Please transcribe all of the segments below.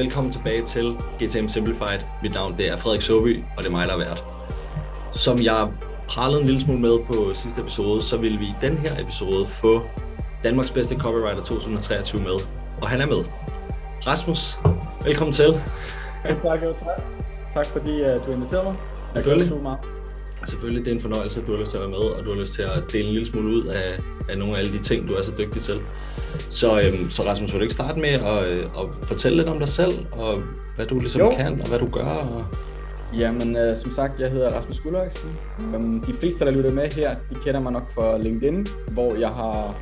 velkommen tilbage til GTM Simplified. Mit navn det er Frederik Soby, og det er mig, der er vært. Som jeg pralede en lille smule med på sidste episode, så vil vi i den her episode få Danmarks bedste copywriter 2023 med, og han er med. Rasmus, velkommen til. Ja, tak, jo, tak. Tak fordi uh, du inviterede mig. Selvfølgelig. Selvfølgelig, det er en fornøjelse, at du har lyst til at være med, og du har lyst til at dele en lille smule ud af, af nogle af alle de ting, du er så dygtig til. Så, øhm, så Rasmus, vil du ikke starte med at, øh, at fortælle lidt om dig selv, og hvad du ligesom jo. kan, og hvad du gør? Og... Jamen, øh, som sagt, jeg hedder Rasmus Gulløjsen. Um, de fleste, der lytter med her, de kender mig nok fra LinkedIn, hvor jeg har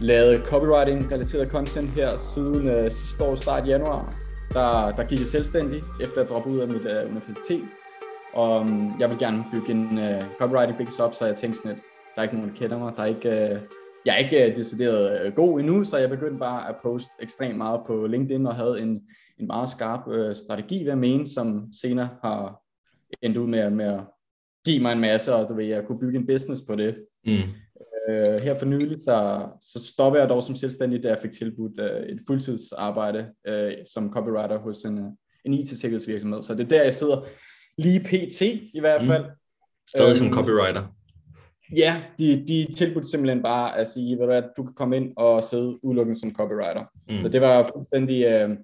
lavet copywriting-relateret content her siden øh, sidste år, start januar. Der, der gik jeg selvstændig, efter at droppe ud af mit øh, universitet. Og um, jeg vil gerne bygge en uh, copywriting business op, så jeg tænkte sådan, at der er ikke nogen, der kender mig. Der er ikke, uh, jeg er ikke uh, decideret uh, god endnu, så jeg begyndte bare at poste ekstremt meget på LinkedIn og havde en, en meget skarp uh, strategi, hvad jeg mene, som senere har endt ud med, med at give mig en masse, og du ved, jeg kunne bygge en business på det. Mm. Uh, her for nylig, så, så stoppede jeg dog som selvstændig, da jeg fik tilbudt uh, et fuldtidsarbejde uh, som copywriter hos en, en IT-sikkerhedsvirksomhed. Så det er der, jeg sidder lige pt. i hvert mm. fald. Mm. Stadig øhm, som copywriter? Ja, de, de tilbudte simpelthen bare at sige, ved du, at du kan komme ind og sidde udelukkende som copywriter. Mm. Så det var fuldstændig... Øh,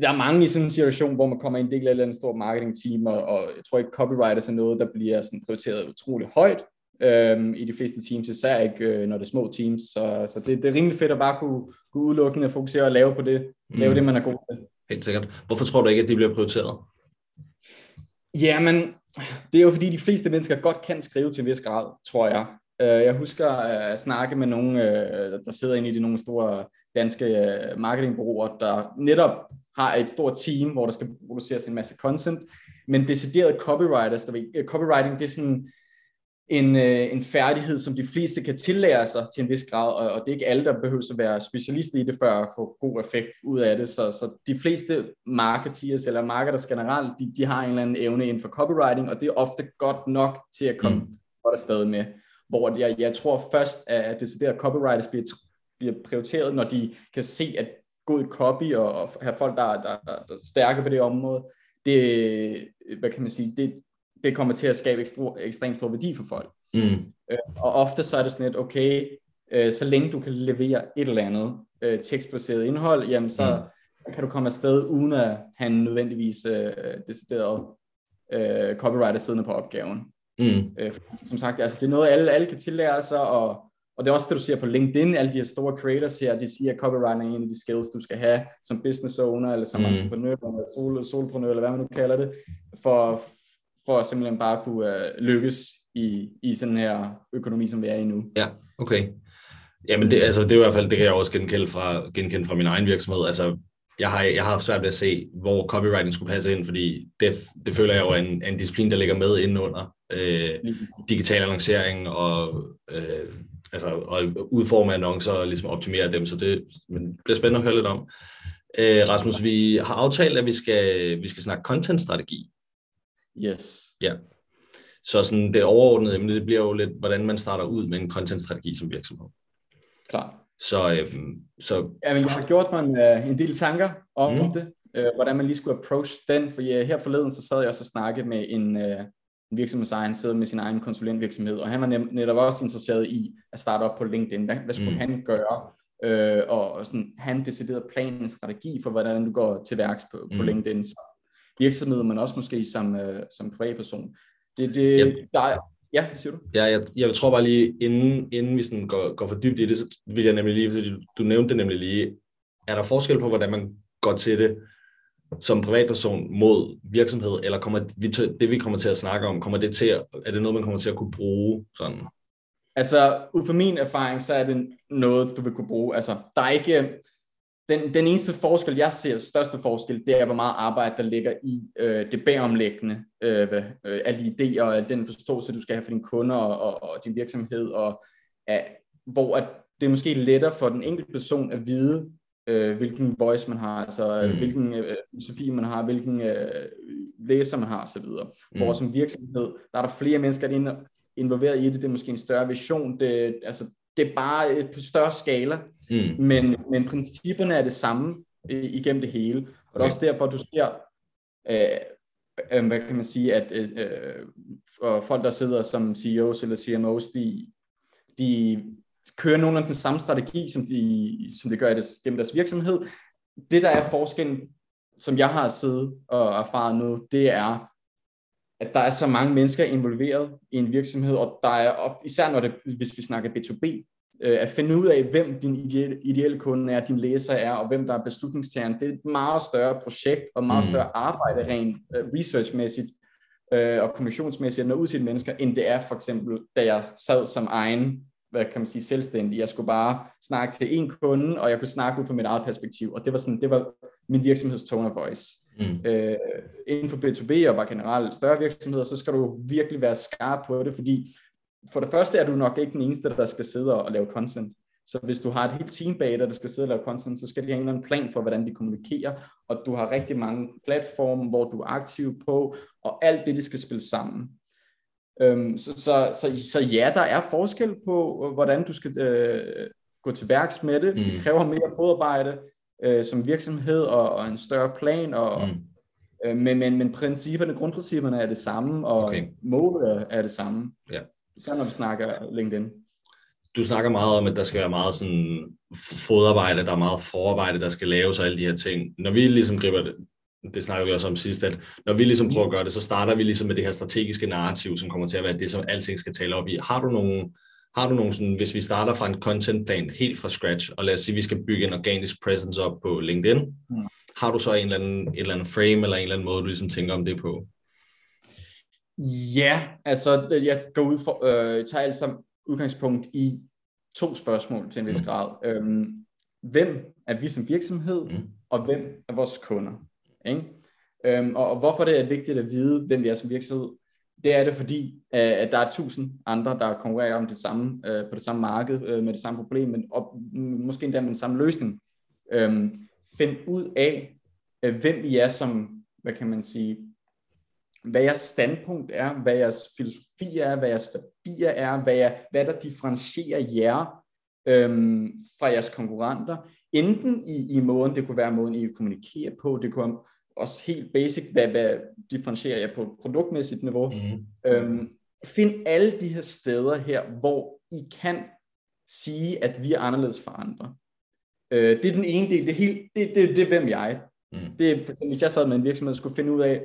der er mange i sådan en situation, hvor man kommer ind en del af et stort marketingteam, og, og jeg tror ikke, copywriter er noget, der bliver sådan prioriteret utrolig højt øhm, i de fleste teams, især ikke, øh, når det er små teams. Så, så det, det er rimelig fedt at bare kunne, kunne udelukkende fokusere og lave på det, mm. lave det, man er god til. Helt sikkert. Hvorfor tror du ikke, at de bliver prioriteret? Jamen, det er jo fordi, de fleste mennesker godt kan skrive til en vis grad, tror jeg. Øh, jeg husker at snakke med nogen, øh, der sidder inde i de nogle store danske øh, marketingbureauer, der netop har et stort team, hvor der skal produceres en masse content, men decideret copywriters, der ved, copywriting, det er sådan, en, øh, en færdighed, som de fleste kan tillære sig til en vis grad, og, og det er ikke alle, der behøver at være specialister i det, for at få god effekt ud af det. Så, så de fleste marketeers eller marketers generelt, de, de har en eller anden evne inden for copywriting, og det er ofte godt nok til at komme mm. godt afsted med. Hvor jeg, jeg tror først, at deciderede copywriters bliver, bliver prioriteret, når de kan se, at god copy og, og have folk, der, der, der, der er stærke på det område, det, hvad kan man sige, det, det kommer til at skabe ekstra, ekstremt stor værdi for folk. Mm. Øh, og ofte så er det sådan lidt, okay, øh, så længe du kan levere et eller andet øh, tekstbaseret indhold, jamen så mm. kan du komme afsted uden at have en nødvendigvis øh, decideret øh, copywriter siddende på opgaven. Mm. Øh, som sagt, altså, det er noget, alle, alle kan tillære sig, og, og det er også det, du ser på LinkedIn, alle de her store creators her, de siger, at copywriting er en af de skills, du skal have som business owner, eller som mm. entreprenør, eller sol, solprenør, eller hvad man nu kalder det, for, for at simpelthen bare kunne uh, lykkes i, i sådan her økonomi, som vi er i nu. Ja, okay. Jamen det, altså, det er i hvert fald, det kan jeg også genkende fra, genkende fra min egen virksomhed. Altså, jeg har, jeg har svært ved at se, hvor copywriting skulle passe ind, fordi det, det føler jeg jo er en, en disciplin, der ligger med indenunder øh, digital annoncering og, øh, altså, og udforme annoncer og ligesom optimere dem, så det men bliver spændende at høre lidt om. Øh, Rasmus, vi har aftalt, at vi skal, vi skal snakke content-strategi. Yes. Ja. Så sådan det overordnede emne, det bliver jo lidt, hvordan man starter ud med en content-strategi som virksomhed. Klar. Så, øhm, så... Ja, men jeg har gjort mig en, uh, en del tanker om mm. det, uh, hvordan man lige skulle approach den, for uh, her forleden, så sad jeg også og snakkede med en, uh, en virksomhedsejer, han sidder med sin egen konsulentvirksomhed, og han var netop også interesseret i at starte op på LinkedIn. Hvad, hvad skulle mm. han gøre? Uh, og, og sådan, han deciderede planen, en strategi for, hvordan du går til værks på, mm. på LinkedIn. Så virksomhed, men også måske som, øh, som privatperson. Det, det, ja. der er, ja, hvad siger du? Ja, jeg, jeg tror bare lige, inden, inden vi sådan går, går for dybt i det, så vil jeg nemlig lige, fordi du, du nævnte det nemlig lige, er der forskel på, hvordan man går til det som privatperson mod virksomhed, eller kommer vi til, det, vi kommer til at snakke om, kommer det til at, er det noget, man kommer til at kunne bruge sådan? Altså, ud fra min erfaring, så er det noget, du vil kunne bruge. Altså, der er ikke, den, den eneste forskel, jeg ser, største forskel, det er, hvor meget arbejde, der ligger i øh, det bagomlæggende, øh, øh, alle idéer og den forståelse, du skal have for dine kunder og, og, og din virksomhed, og øh, hvor at det er måske lettere for den enkelte person at vide, øh, hvilken voice man har, altså mm. hvilken øh, filosofi man har, hvilken øh, læser man har osv. Mm. Hvor som virksomhed, der er der flere mennesker, der er involveret i det, det er måske en større vision, det, altså, det er bare på større skala, Mm. Men, men principperne er det samme igennem det hele. Og det er også derfor, du ser, øh, øh, hvad kan man sige, at øh, folk, der sidder som CEOs eller CMOs, de, de kører nogle af den samme strategi, som de, som de gør i gennem deres virksomhed. Det, der er forskellen, som jeg har siddet og erfaret nu, det er, at der er så mange mennesker involveret i en virksomhed, og der er, især når det, hvis vi snakker B2B, øh, at finde ud af, hvem din ideelle, ideelle kunde er, din læser er, og hvem der er beslutningstageren. Det er et meget større projekt, og meget mm. større arbejde rent uh, researchmæssigt uh, og kommunikationsmæssigt at nå ud til mennesker, end det er for eksempel, da jeg sad som egen hvad kan man sige, selvstændig. Jeg skulle bare snakke til en kunde, og jeg kunne snakke ud fra mit eget perspektiv. Og det var, sådan, det var min virksomheds tone of voice. Mm. Øh, inden for B2B og bare generelt større virksomheder, så skal du virkelig være skarp på det, fordi for det første er du nok ikke den eneste, der skal sidde og lave content. Så hvis du har et helt team bag dig, der skal sidde og lave content, så skal de have en eller anden plan for, hvordan de kommunikerer, og du har rigtig mange platforme, hvor du er aktiv på, og alt det, de skal spille sammen. Øhm, så, så, så, så ja, der er forskel på, hvordan du skal øh, gå til værks med det. Mm. Det kræver mere fodarbejde øh, som virksomhed og, og en større plan, og, mm. øh, men, men, men principperne, grundprincipperne er det samme, og okay. målet er det samme. Ja. Især når vi snakker LinkedIn. Du snakker meget om, at der skal være meget sådan fodarbejde, der er meget forarbejde, der skal laves og alle de her ting. Når vi ligesom griber det, snakker vi også om sidst, at når vi ligesom prøver at gøre det, så starter vi ligesom med det her strategiske narrativ, som kommer til at være det, som alting skal tale op i. Har du nogle, har du nogle sådan, hvis vi starter fra en contentplan helt fra scratch, og lad os sige, at vi skal bygge en organisk presence op på LinkedIn, mm. har du så en eller anden, et eller andet frame, eller en eller anden måde, du ligesom tænker om det på? Ja, altså jeg går ud for, øh, tager alt sammen udgangspunkt i to spørgsmål til en vis mm. grad. Øhm, hvem er vi som virksomhed, mm. og hvem er vores kunder? Ikke? Øhm, og, og hvorfor det er vigtigt at vide, hvem vi er som virksomhed, det er det fordi, øh, at der er tusind andre, der konkurrerer om det samme, øh, på det samme marked øh, med det samme problem, men og, måske endda med den samme løsning. Øhm, find ud af, øh, hvem I er som, hvad kan man sige, hvad jeres standpunkt er, hvad jeres filosofi er, hvad jeres værdier er, hvad, jeg, hvad der differentierer jer øhm, fra jeres konkurrenter. Enten i, i måden, det kunne være måden, I kommunikerer på, det kunne også helt basic, hvad, hvad differentierer jeg på produktmæssigt niveau. Mm. Øhm, find alle de her steder her, hvor I kan sige, at vi er anderledes for andre. Øh, det er den ene del, det er, helt, det, det, det er hvem jeg mm. Det er, for eksempel, hvis jeg sad med en virksomhed, skulle finde ud af,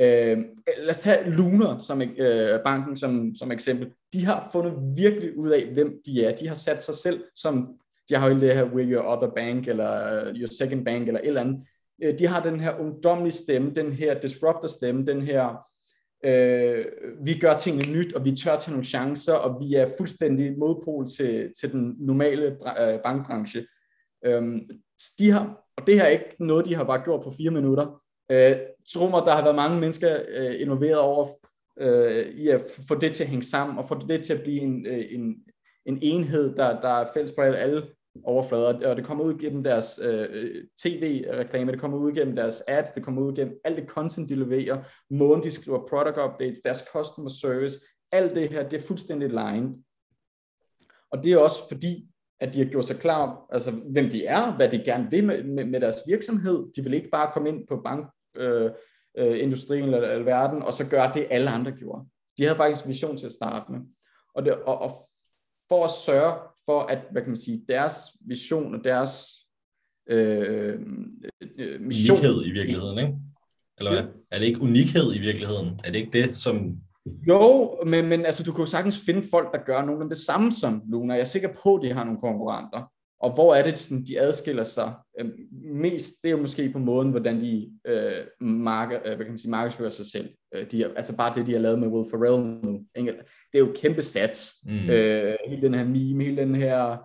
øh, lad os tage Lunar som øh, banken som, som eksempel. De har fundet virkelig ud af, hvem de er. De har sat sig selv som, de har jo det her, we're your other bank, eller øh, your second bank, eller et eller andet øh, de har den her ungdomlige stemme, den her disruptor stemme, den her, øh, vi gør tingene nyt, og vi tør tage nogle chancer, og vi er fuldstændig modpol til, til den normale øh, bankbranche. Øh, de har, og det her er ikke noget, de har bare gjort på fire minutter. Øh, tro mig, der har været mange mennesker øh, involveret over øh, i at få det til at hænge sammen, og få det til at blive en, en, en enhed, der, der er fælles på alle overflader, og det kommer ud gennem deres øh, øh, tv-reklamer, det kommer ud gennem deres ads, det kommer ud gennem alt det content, de leverer, måden de skriver product updates, deres customer service, alt det her, det er fuldstændig line. Og det er også fordi, at de har gjort sig klar, altså hvem de er, hvad de gerne vil med, med, med deres virksomhed. De vil ikke bare komme ind på bankindustrien øh, øh, eller, eller verden, og så gøre det, alle andre gjorde. De havde faktisk vision til at starte med. Og, det, og, og for at sørge for at, hvad kan man sige, deres vision og deres øh, øh, mission... Unikhed i virkeligheden, ikke? Eller hvad? Er det ikke unikhed i virkeligheden? Er det ikke det, som... Jo, men, men altså, du kan jo sagtens finde folk, der gør nogle af det samme som Luna. Jeg er sikker på, at de har nogle konkurrenter. Og hvor er det, sådan, de adskiller sig øh, mest? Det er jo måske på måden, hvordan de øh, marker, øh, hvad kan man sige, markedsfører sig selv. Øh, de altså bare det, de har lavet med Will Ferrell nu. Ikke? Det er jo kæmpe sats. Mm. Øh, hele den her meme, hele den her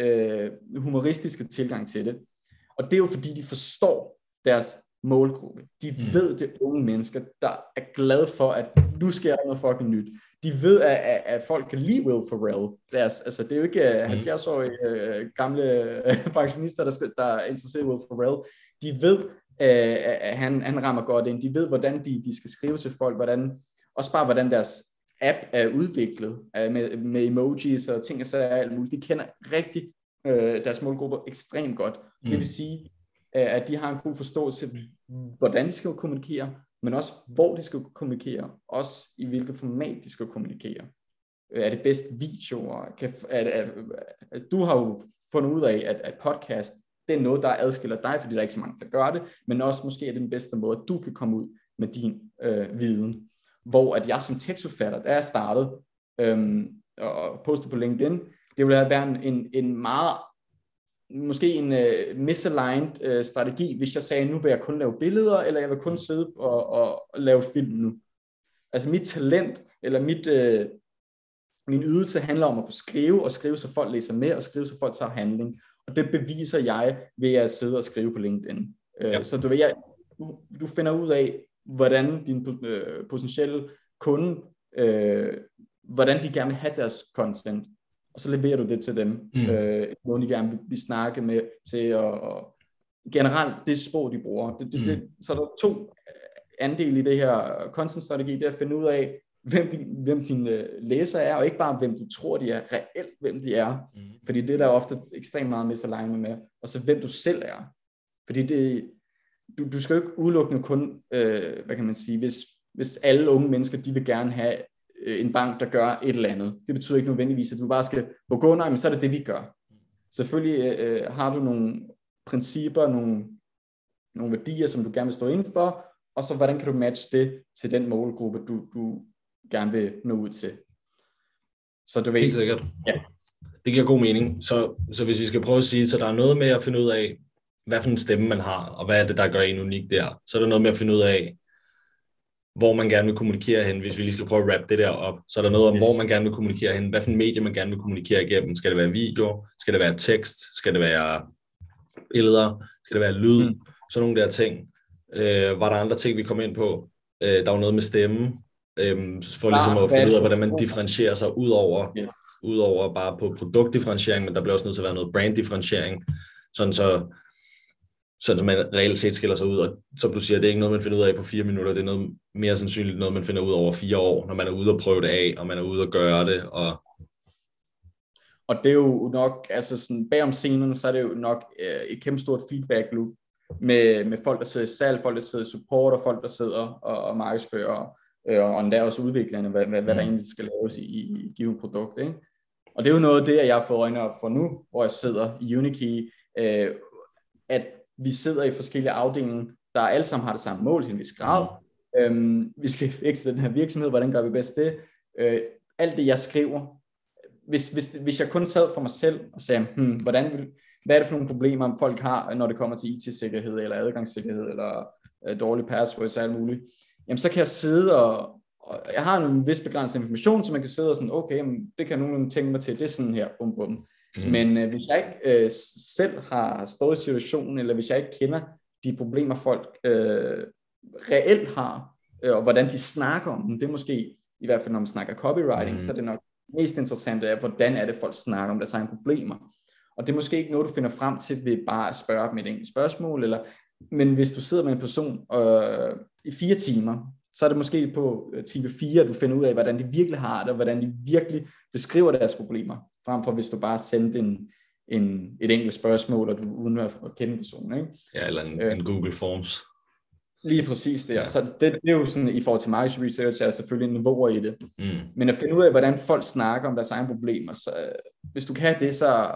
øh, humoristiske tilgang til det. Og det er jo fordi, de forstår deres målgruppe. De mm. ved, det unge mennesker, der er glade for, at nu sker der noget fucking nyt de ved, at, at, at folk kan lide Will Ferrell. Deres, altså, det er jo ikke 70-årige uh, mm. uh, gamle uh, pensionister, der, skal, der er interesseret i Will Ferrell. De ved, uh, at han, han rammer godt ind. De ved, hvordan de, de skal skrive til folk, hvordan, også bare hvordan deres app er udviklet uh, med, med emojis og ting og så alt muligt. De kender rigtig uh, deres målgrupper ekstremt godt. Mm. Det vil sige, at de har en god forståelse hvordan de skal kommunikere, men også hvor de skal kommunikere, også i hvilket format de skal kommunikere. Øh, er det bedst videoer? Kan, er, er, er, du har jo fundet ud af, at, at podcast, det er noget, der adskiller dig, fordi der er ikke så mange, der gør det, men også måske er det den bedste måde, at du kan komme ud med din øh, viden. Hvor at jeg som tekstforfatter, da jeg startede øhm, og postede på LinkedIn, det ville have været en, en, en meget måske en uh, misaligned uh, strategi, hvis jeg sagde, nu vil jeg kun lave billeder, eller jeg vil kun sidde og, og, og lave film nu. Altså mit talent, eller mit, uh, min ydelse handler om at skrive, og skrive, så folk læser med, og skrive, så folk tager handling. Og det beviser jeg ved at sidde og skrive på LinkedIn. Uh, ja. Så du, ved, jeg, du, finder ud af, hvordan din uh, potentielle kunde, uh, hvordan de gerne vil have deres content og så leverer du det til dem. Mm. Øh, nogen de gerne vil, vil snakke med til, at, og generelt det sprog, de bruger. Det, det, mm. det, så er der to andel i det her content-strategi, det er at finde ud af, hvem, de, hvem dine læser er, og ikke bare hvem du tror, de er, reelt hvem de er. Mm. Fordi det der er ofte ekstremt meget misalignment med, og så hvem du selv er. Fordi det, du, du skal jo ikke udelukkende kun, øh, hvad kan man sige, hvis, hvis alle unge mennesker, de vil gerne have øh, en bank, der gør et eller andet. Det betyder ikke nødvendigvis, at du bare skal på gå, nej, men så er det det, vi gør. Selvfølgelig øh, har du nogle principper, nogle, nogle værdier, som du gerne vil stå ind for, og så hvordan kan du matche det til den målgruppe, du, du gerne vil nå ud til. Så du ved, Helt sikkert. Ja. Det giver god mening. Så, så hvis vi skal prøve at sige, så der er noget med at finde ud af, hvad for en stemme man har, og hvad er det, der gør en unik der. Så er der noget med at finde ud af, hvor man gerne vil kommunikere hen, hvis vi lige skal prøve at wrap det der op. Så er der noget om, yes. hvor man gerne vil kommunikere hen, hvad for en medie man gerne vil kommunikere igennem. Skal det være video? Skal det være tekst? Skal det være billeder? Skal det være lyd? Mm. Sådan nogle der ting. Øh, var der andre ting, vi kom ind på? Øh, der var noget med stemme. Øh, for ligesom at finde ud af, hvordan man differentierer sig ud over, yes. ud over bare på produktdifferentiering, men der bliver også nødt til at være noget branddifferentiering, sådan så sådan man reelt set skiller sig ud. Og som du siger, det er ikke noget, man finder ud af på fire minutter, det er noget mere sandsynligt noget, man finder ud over fire år, når man er ude og prøve det af, og man er ude og gøre det. Og, og det er jo nok, altså sådan bagom scenen, så er det jo nok øh, et kæmpe stort feedback loop med, med folk, der sidder i salg, folk, der sidder i support, og folk, der sidder og, og markedsfører, øh, og endda også udviklerne, hvad, hvad, hvad der mm. egentlig skal laves i, i et givet produkt. Ikke? Og det er jo noget af det, jeg får øjne op for nu, hvor jeg sidder i Unikey, øh, at vi sidder i forskellige afdelinger, der alle sammen har det samme mål til en vis grad. Mm. Øhm, vi skal vækste den her virksomhed, hvordan gør vi bedst det? Øh, alt det, jeg skriver, hvis, hvis, hvis jeg kun sad for mig selv og sagde, hmm, hvordan vil, hvad er det for nogle problemer, folk har, når det kommer til IT-sikkerhed, eller adgangssikkerhed, eller øh, dårlige passwords og alt muligt, jamen så kan jeg sidde og, og jeg har en vis begrænset information, så man kan sidde og sådan, okay, jamen, det kan nogen tænke mig til, det er sådan her, bum bum. Mm. Men øh, hvis jeg ikke øh, selv har stået i situationen, eller hvis jeg ikke kender de problemer, folk øh, reelt har, øh, og hvordan de snakker om dem, det er måske, i hvert fald når man snakker copywriting, mm. så er det nok mest interessante af, hvordan er det, folk snakker om deres egne problemer. Og det er måske ikke noget, du finder frem til ved bare at spørge dem et enkelt spørgsmål, eller, men hvis du sidder med en person øh, i fire timer, så er det måske på øh, time 4, at du finder ud af, hvordan de virkelig har det, og hvordan de virkelig beskriver deres problemer frem for hvis du bare sendte en, en, et enkelt spørgsmål, og du uden at kende personen. Ikke? Ja, eller en, øh, en Google Forms. Lige præcis det. Ja. Så det, det er jo sådan, i forhold til market research, er der selvfølgelig niveauer i det. Mm. Men at finde ud af, hvordan folk snakker om deres egne problemer, så hvis du kan det, så,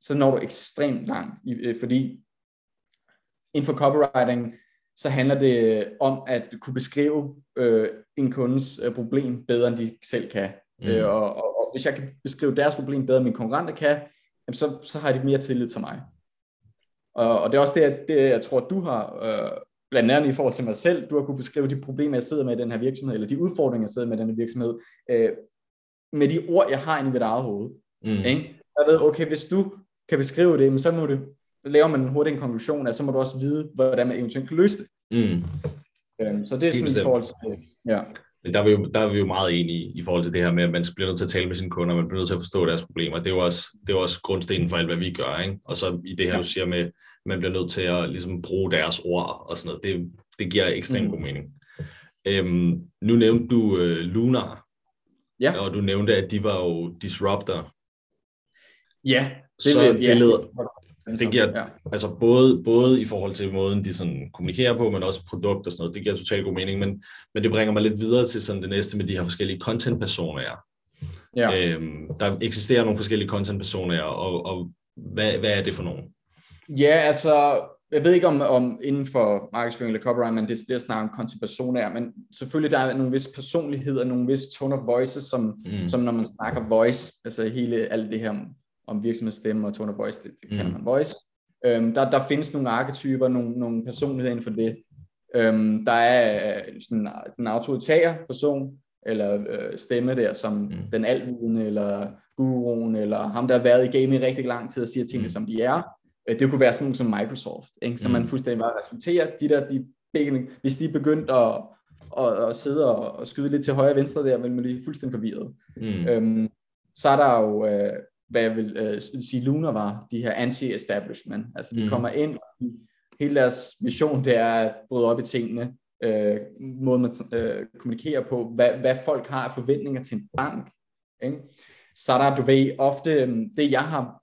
så når du ekstremt langt, øh, fordi inden for copywriting, så handler det om at kunne beskrive øh, en kundes øh, problem bedre, end de selv kan. Mm. Øh, og, og, hvis jeg kan beskrive deres problem bedre, end mine konkurrenter kan, jamen så, så har de mere tillid til mig. Og, og det er også det, det jeg tror, du har, øh, blandt andet i forhold til mig selv, du har kunne beskrive de problemer, jeg sidder med i den her virksomhed, eller de udfordringer, jeg sidder med i den her virksomhed, øh, med de ord, jeg har inde i mit eget hoved. Mm. Ikke? Jeg ved, okay, hvis du kan beskrive det, men så må du lave man hurtigt en konklusion, at så må du også vide, hvordan man eventuelt kan løse det. Mm. Øhm, så det er sådan i forhold til, ja. Men der er, vi jo, der er vi jo meget enige i forhold til det her med, at man bliver nødt til at tale med sine kunder, man bliver nødt til at forstå deres problemer. Det er jo også, det er jo også grundstenen for alt, hvad vi gør. Ikke? Og så i det her, du siger med, at man bliver nødt til at ligesom, bruge deres ord og sådan noget, det, det giver ekstremt mm. god mening. Øhm, nu nævnte du øh, Lunar, ja. og du nævnte, at de var jo disruptor. Ja, det, så, vil, det, ja. leder, Det giver, ja. altså både, både i forhold til måden, de sådan kommunikerer på, men også produkt og sådan noget, det giver totalt god mening, men, men det bringer mig lidt videre til sådan det næste med de her forskellige content-personer. Ja. Øhm, der eksisterer nogle forskellige content-personer, og, og hvad, hvad er det for nogen? Ja, altså, jeg ved ikke om, om inden for markedsføring eller copyright, men det, det er snart om content personer, men selvfølgelig der er nogle vis personligheder, nogle vis tone of voices, som, mm. som når man snakker voice, altså hele alt det her om virksomhedsstemme og tone of voice, det, det mm. kalder man voice. Øhm, der, der findes nogle arketyper, nogle, nogle personligheder inden for det. Øhm, der er øh, sådan den autoritære person, eller øh, stemme der, som mm. den alvidende, eller guruen, eller ham, der har været i game i rigtig lang tid og siger tingene, mm. som de er. Øh, det kunne være sådan som Microsoft, ikke? som mm. man fuldstændig bare respekterer. De der, de, hvis de er begyndt at, at, at sidde og, og skyde lidt til højre og venstre der, vil man blive fuldstændig forvirret. Mm. Øhm, så er der jo, øh, hvad jeg vil øh, sige, Luna var, de her anti-establishment. Altså de mm. kommer ind, og hele deres mission, det er at bryde op i tingene, øh, måde man øh, kommunikerer på, hvad, hvad folk har af forventninger til en bank. Ikke? Så er der, du ved, ofte øhm, det jeg har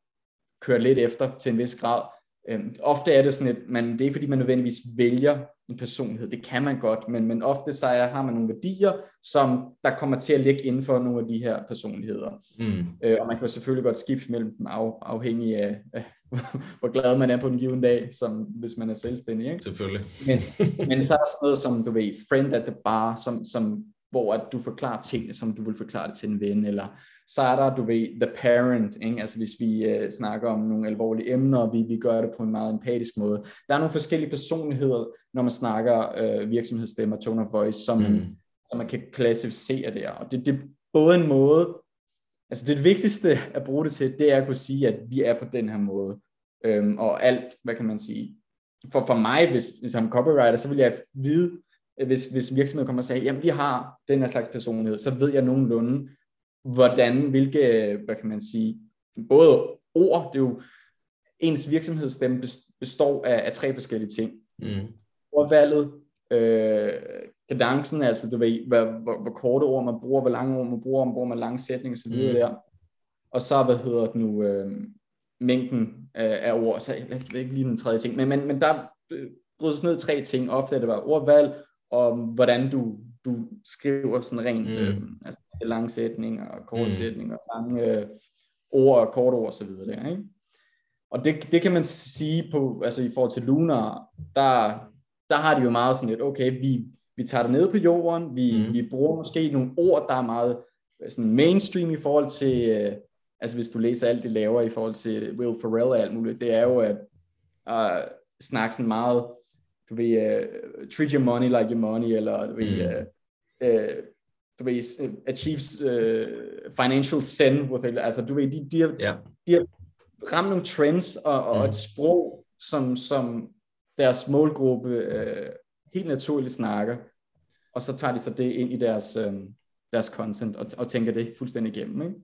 kørt lidt efter til en vis grad, øh, ofte er det sådan, at man, det er fordi man nødvendigvis vælger en personlighed, det kan man godt, men, men ofte så er, har man nogle værdier, som der kommer til at ligge inden for nogle af de her personligheder. Mm. Øh, og man kan jo selvfølgelig godt skifte mellem dem af, afhængig af, af hvor glad man er på den givende dag, som hvis man er selvstændig. Ikke? Selvfølgelig. Men, men så er der sådan noget som, du ved, friend at the bar, som, som hvor at du forklarer tingene, som du vil forklare det til en ven, eller så er der, du ved, the parent, ikke? altså hvis vi øh, snakker om nogle alvorlige emner, og vi, vi gør det på en meget empatisk måde. Der er nogle forskellige personligheder, når man snakker øh, virksomhedsstemme og tone of voice, som, mm. man, som man kan klassificere der, og det, det er både en måde, altså det vigtigste at bruge det til, det er at kunne sige, at vi er på den her måde, øhm, og alt, hvad kan man sige, for, for mig, hvis, hvis jeg er copywriter, så vil jeg vide, hvis, hvis virksomheden kommer og siger, jamen vi har den her slags personlighed, så ved jeg nogenlunde, hvordan, hvilke, hvad kan man sige, både ord, det er jo, ens virksomhedsstemme består af, af tre forskellige ting. Mm. Ordvalget, øh, kadencen, altså du ved, hvor, hvor, hvor korte ord man bruger, hvor lange ord man bruger, om bruger man lange sætninger osv. Mm. der. Og så, hvad hedder det nu, øh, mængden af, af ord, så jeg ved ikke lige den tredje ting, men, men, men der brydes ned tre ting. Ofte er det bare ordvalg, og hvordan du, du skriver sådan rent, mm. øh, altså lange sætninger, og korte mm. sætninger, lange øh, ord og korte ord osv. Der, ikke? Og det, det kan man sige på, altså i forhold til Lunar, der, der har de jo meget sådan et, okay, vi, vi tager det ned på jorden, vi, mm. vi bruger måske nogle ord, der er meget sådan mainstream i forhold til, øh, altså hvis du læser alt det laver i forhold til Will Ferrell og alt muligt, det er jo at uh, snakke sådan meget du ved, uh, treat your money like your money, eller du ved, uh, uh, du ved, achieve uh, financial zen, with it. altså du ved, de, de, har, yeah. de har ramt nogle trends og, og mm. et sprog, som, som deres målgruppe uh, helt naturligt snakker, og så tager de så det ind i deres, um, deres content og, og tænker det fuldstændig igennem, ikke?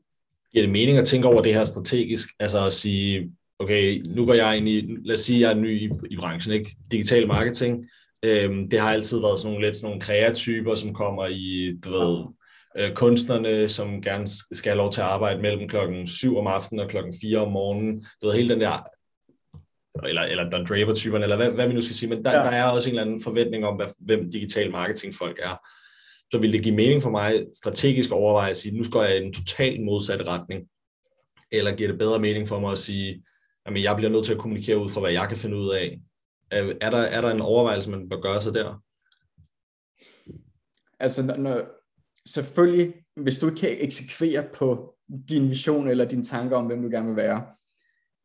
Giver det mening at tænke over det her strategisk, altså at sige, okay, nu går jeg ind i, lad os sige, jeg er ny i, i branchen, ikke? Digital marketing. Øhm, det har altid været sådan nogle lidt sådan nogle kreatyper, som kommer i, du ved, øh, kunstnerne, som gerne skal have lov til at arbejde mellem klokken 7 om aftenen og klokken 4 om morgenen. Du ved, hele den der eller, eller Don Draper-typerne, eller hvad, hvad vi nu skal sige, men der, ja. der er også en eller anden forventning om, hvad, hvem digital marketing folk er. Så vil det give mening for mig strategisk at overveje at sige, nu skal jeg i en total modsatte retning, eller giver det bedre mening for mig at sige, jamen jeg bliver nødt til at kommunikere ud fra, hvad jeg kan finde ud af. Er der, er der en overvejelse, man bør gøre sig der? Altså, når, selvfølgelig, hvis du ikke kan eksekvere på din vision eller dine tanker om, hvem du gerne vil være,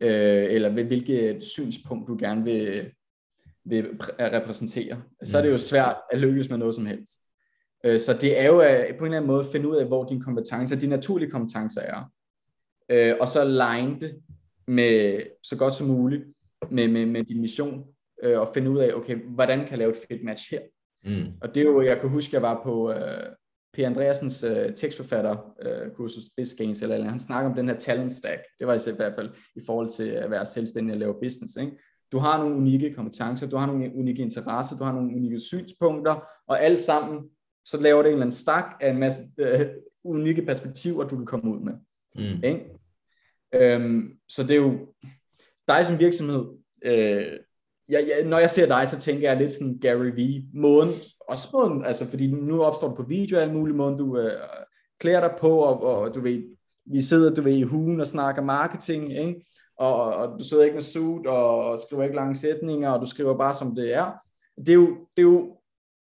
øh, eller hvilket synspunkt du gerne vil, vil repræsentere, så er det jo svært at lykkes med noget som helst. Øh, så det er jo at, på en eller anden måde at finde ud af, hvor dine kompetencer, dine naturlige kompetencer er, øh, og så align det med så godt som muligt med, med, med din mission, øh, og finde ud af, okay, hvordan kan jeg lave et fedt match her? Mm. Og det er jo, jeg kan huske, jeg var på øh, P. Andreasens øh, tekstforfatter øh, kursus BizGains, eller, eller han snakker om den her talent stack. Det var i hvert fald i forhold til at være selvstændig og lave business. Ikke? Du har nogle unikke kompetencer, du har nogle unikke interesser, du har nogle unikke synspunkter, og alt sammen, så laver det en eller anden stak af en masse øh, unikke perspektiver, du kan komme ud med. Mm. Ikke? Øhm, så det er jo, dig som virksomhed, øh, jeg, jeg, når jeg ser dig, så tænker jeg lidt sådan Gary V. Måden, også måden, altså fordi nu opstår du på video alle mulige måder, du øh, klæder dig på, og, og du ved, vi sidder, du ved, i hugen og snakker marketing, ikke? Og, og du sidder ikke med suit, og skriver ikke lange sætninger, og du skriver bare som det er. Det er jo, det er jo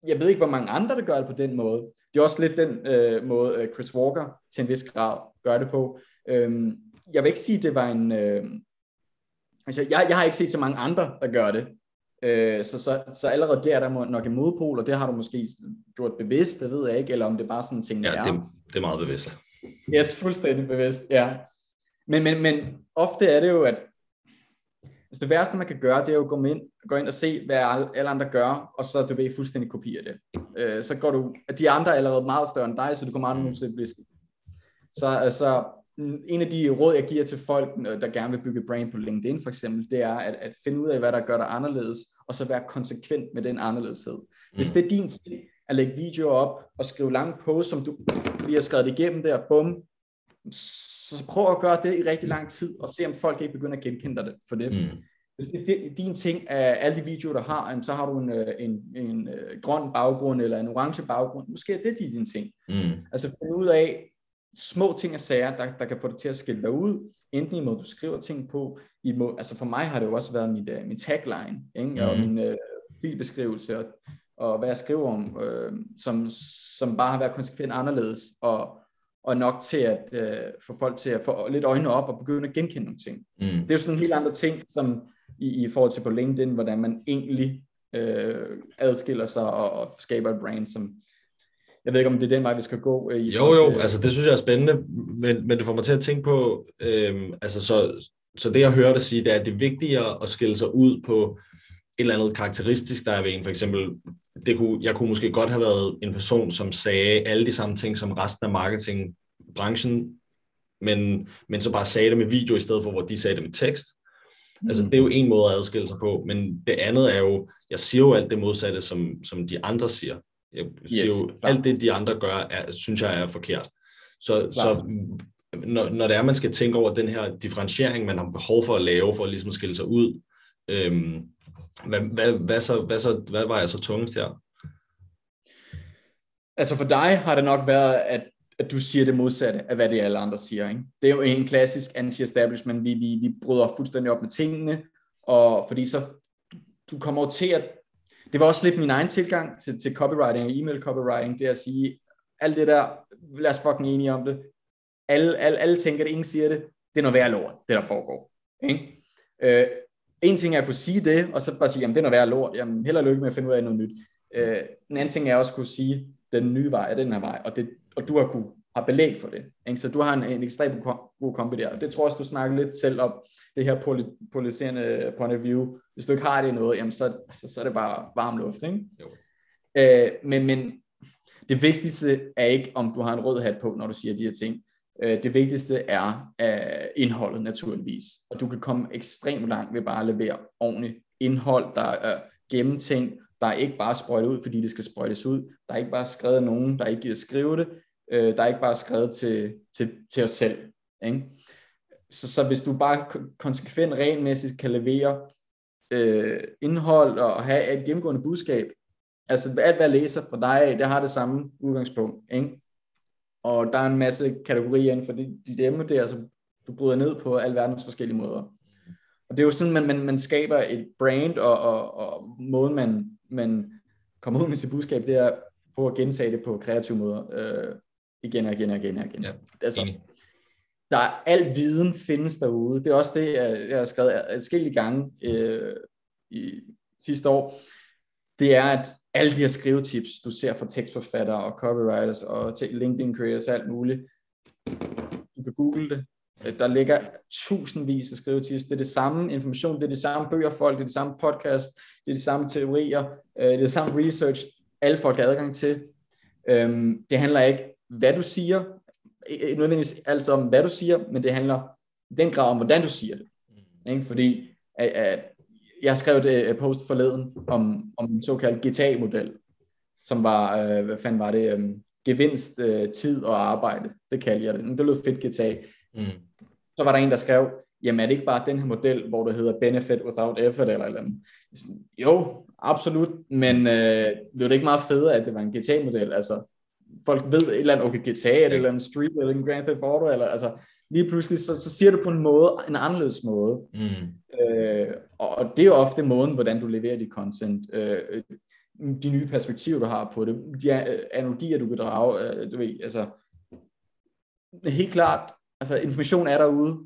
jeg ved ikke, hvor mange andre, der gør det på den måde. Det er også lidt den øh, måde, øh, Chris Walker til en vis grad gør det på. Øhm, jeg vil ikke sige, at det var en... Øh, altså, jeg, jeg har ikke set så mange andre, der gør det. Øh, så, så, så allerede der er der nok en modpol, og det har du måske gjort bevidst, det ved jeg ikke, eller om det er bare sådan en ting, ja, det, det er meget bevidst. Yes, fuldstændig bevidst, ja. Men, men, men ofte er det jo, at altså det værste, man kan gøre, det er jo at gå ind, gå ind og se, hvad alle andre gør, og så du ved fuldstændig kopiere det. Øh, så går du, de andre er allerede meget større end dig, så du kommer aldrig mm. til at blive Så altså, en af de råd, jeg giver til folk, der gerne vil bygge brand på LinkedIn for eksempel, det er at, at finde ud af, hvad der gør dig anderledes, og så være konsekvent med den anderledeshed. Hvis mm. det er din ting at lægge videoer op og skrive lange posts, som du lige har skrevet igennem der, bum, så prøv at gøre det i rigtig lang tid, og se om folk ikke begynder at genkende dig for det. Mm. Hvis det er din ting af alle de videoer, der har, så har du en, øh, en, en, en øh, grøn baggrund eller en orange baggrund. Måske er det din ting. Mm. Altså finde ud af små ting og sager, der, der kan få dig til at skille dig ud, enten i måde, du skriver ting på, i måde, altså for mig har det jo også været mit, uh, min tagline, ikke? Mm. og min uh, filbeskrivelse, og, og hvad jeg skriver om, uh, som, som bare har været konsekvent anderledes, og og nok til at øh, få folk til at få lidt øjnene op og begynde at genkende nogle ting. Mm. Det er jo sådan en helt andre ting, som i, i forhold til på LinkedIn, hvordan man egentlig øh, adskiller sig og, og skaber et brand, som jeg ved ikke, om det er den vej, vi skal gå. Øh, i jo, jo, til, altså det synes jeg er spændende, men, men det får mig til at tænke på, øh, altså så, så det jeg hører dig sige, det er, at det er vigtigere at skille sig ud på et eller andet karakteristisk, der er ved en. For eksempel, det kunne, jeg kunne måske godt have været en person, som sagde alle de samme ting som resten af marketingbranchen, men, men så bare sagde det med video i stedet for, hvor de sagde det med tekst. Mm. Altså, det er jo en måde at adskille sig på, men det andet er jo, jeg siger jo alt det modsatte, som, som de andre siger. Jeg siger yes, jo, klar. alt det, de andre gør, er, synes jeg er forkert. Så, så når, når det er, man skal tænke over den her differentiering, man har behov for at lave, for at ligesom skille sig ud, øhm, hvad, hvad, hvad, så, hvad, så, hvad var jeg så tungest her? Altså for dig har det nok været, at, at du siger det modsatte af, hvad det alle andre siger. Ikke? Det er jo en klassisk anti-establishment. Vi, vi, vi bryder fuldstændig op med tingene, og fordi så du kommer til at... Det var også lidt min egen tilgang til, til copywriting og e-mail copywriting, det er at sige, alt det der, lad os fucking enige om det. Alle, alle, alle tænker det, ingen siger det. Det er noget værd lort, det der foregår. Ikke? Øh, en ting er at kunne sige det, og så bare sige, jamen det er noget værd lort, jamen held og lykke med at finde ud af noget nyt. Øh, en anden ting er også at kunne sige, den nye vej er den her vej, og, det, og du har kunne har belæg for det. Ikke? Så du har en, en ekstremt god kombi der. Og det tror jeg også, du snakker lidt selv om, det her polariserende point of view. Hvis du ikke har det i noget, jamen så, så, så er det bare varm luft. Ikke? Jo. Øh, men, men det vigtigste er ikke, om du har en rød hat på, når du siger de her ting. Øh, det vigtigste er uh, indholdet naturligvis. Og du kan komme ekstremt langt ved bare at levere ordentligt indhold, der er gennemtænkt, der er ikke bare sprøjtet ud, fordi det skal sprøjtes ud. Der er ikke bare skrevet nogen, der ikke gider skrive det. Øh, der er ikke bare skrevet til, til, til os selv. Ikke? Så, så hvis du bare konsekvent regelmæssigt kan levere øh, indhold og have et gennemgående budskab, altså alt hvad jeg læser fra dig, det har det samme udgangspunkt. Ikke? Og der er en masse kategorier inden for dit, dit emne der, som du bryder ned på alverdens forskellige måder. Og det er jo sådan, man, man, man skaber et brand, og, og, og måden man, man kommer ud med sit budskab, det er på at gentage det på kreative måder. Øh, igen og igen og igen og igen. Ja, altså, der er al viden findes derude. Det er også det, jeg, har skrevet adskillige gange øh, i sidste år. Det er, at alle de her skrivetips, du ser fra tekstforfattere og copywriters og LinkedIn creators og alt muligt, du kan google det. Der ligger tusindvis af skrivetips. Det er det samme information, det er det samme bøger folk, det er det samme podcast, det er det samme teorier, øh, det er det samme research, alle folk har adgang til. Øhm, det handler ikke hvad du siger, ikke nødvendigvis altså om, hvad du siger, men det handler i den grad om, hvordan du siger det. Mm. Ikke? Fordi at, at jeg har skrevet et post forleden om, om en såkaldt GTA-model, som var, øh, hvad fanden var det, øh, gevinst, øh, tid og arbejde. Det kalder jeg det. Det lød fedt GTA. Mm. Så var der en, der skrev, jamen er det ikke bare den her model, hvor det hedder benefit without effort eller eller andet? Jo, absolut, men øh, det er ikke meget federe, at det var en GTA-model, altså folk ved et eller andet, okay, GTA, ja. eller en Street, eller en Grand Theft Auto, eller altså, lige pludselig, så, så siger du på en måde, en anderledes måde. Mm. Øh, og det er jo ofte måden, hvordan du leverer dit content. Øh, de nye perspektiver, du har på det, de analogier, du kan drage, øh, du ved, altså, helt klart, altså information er derude,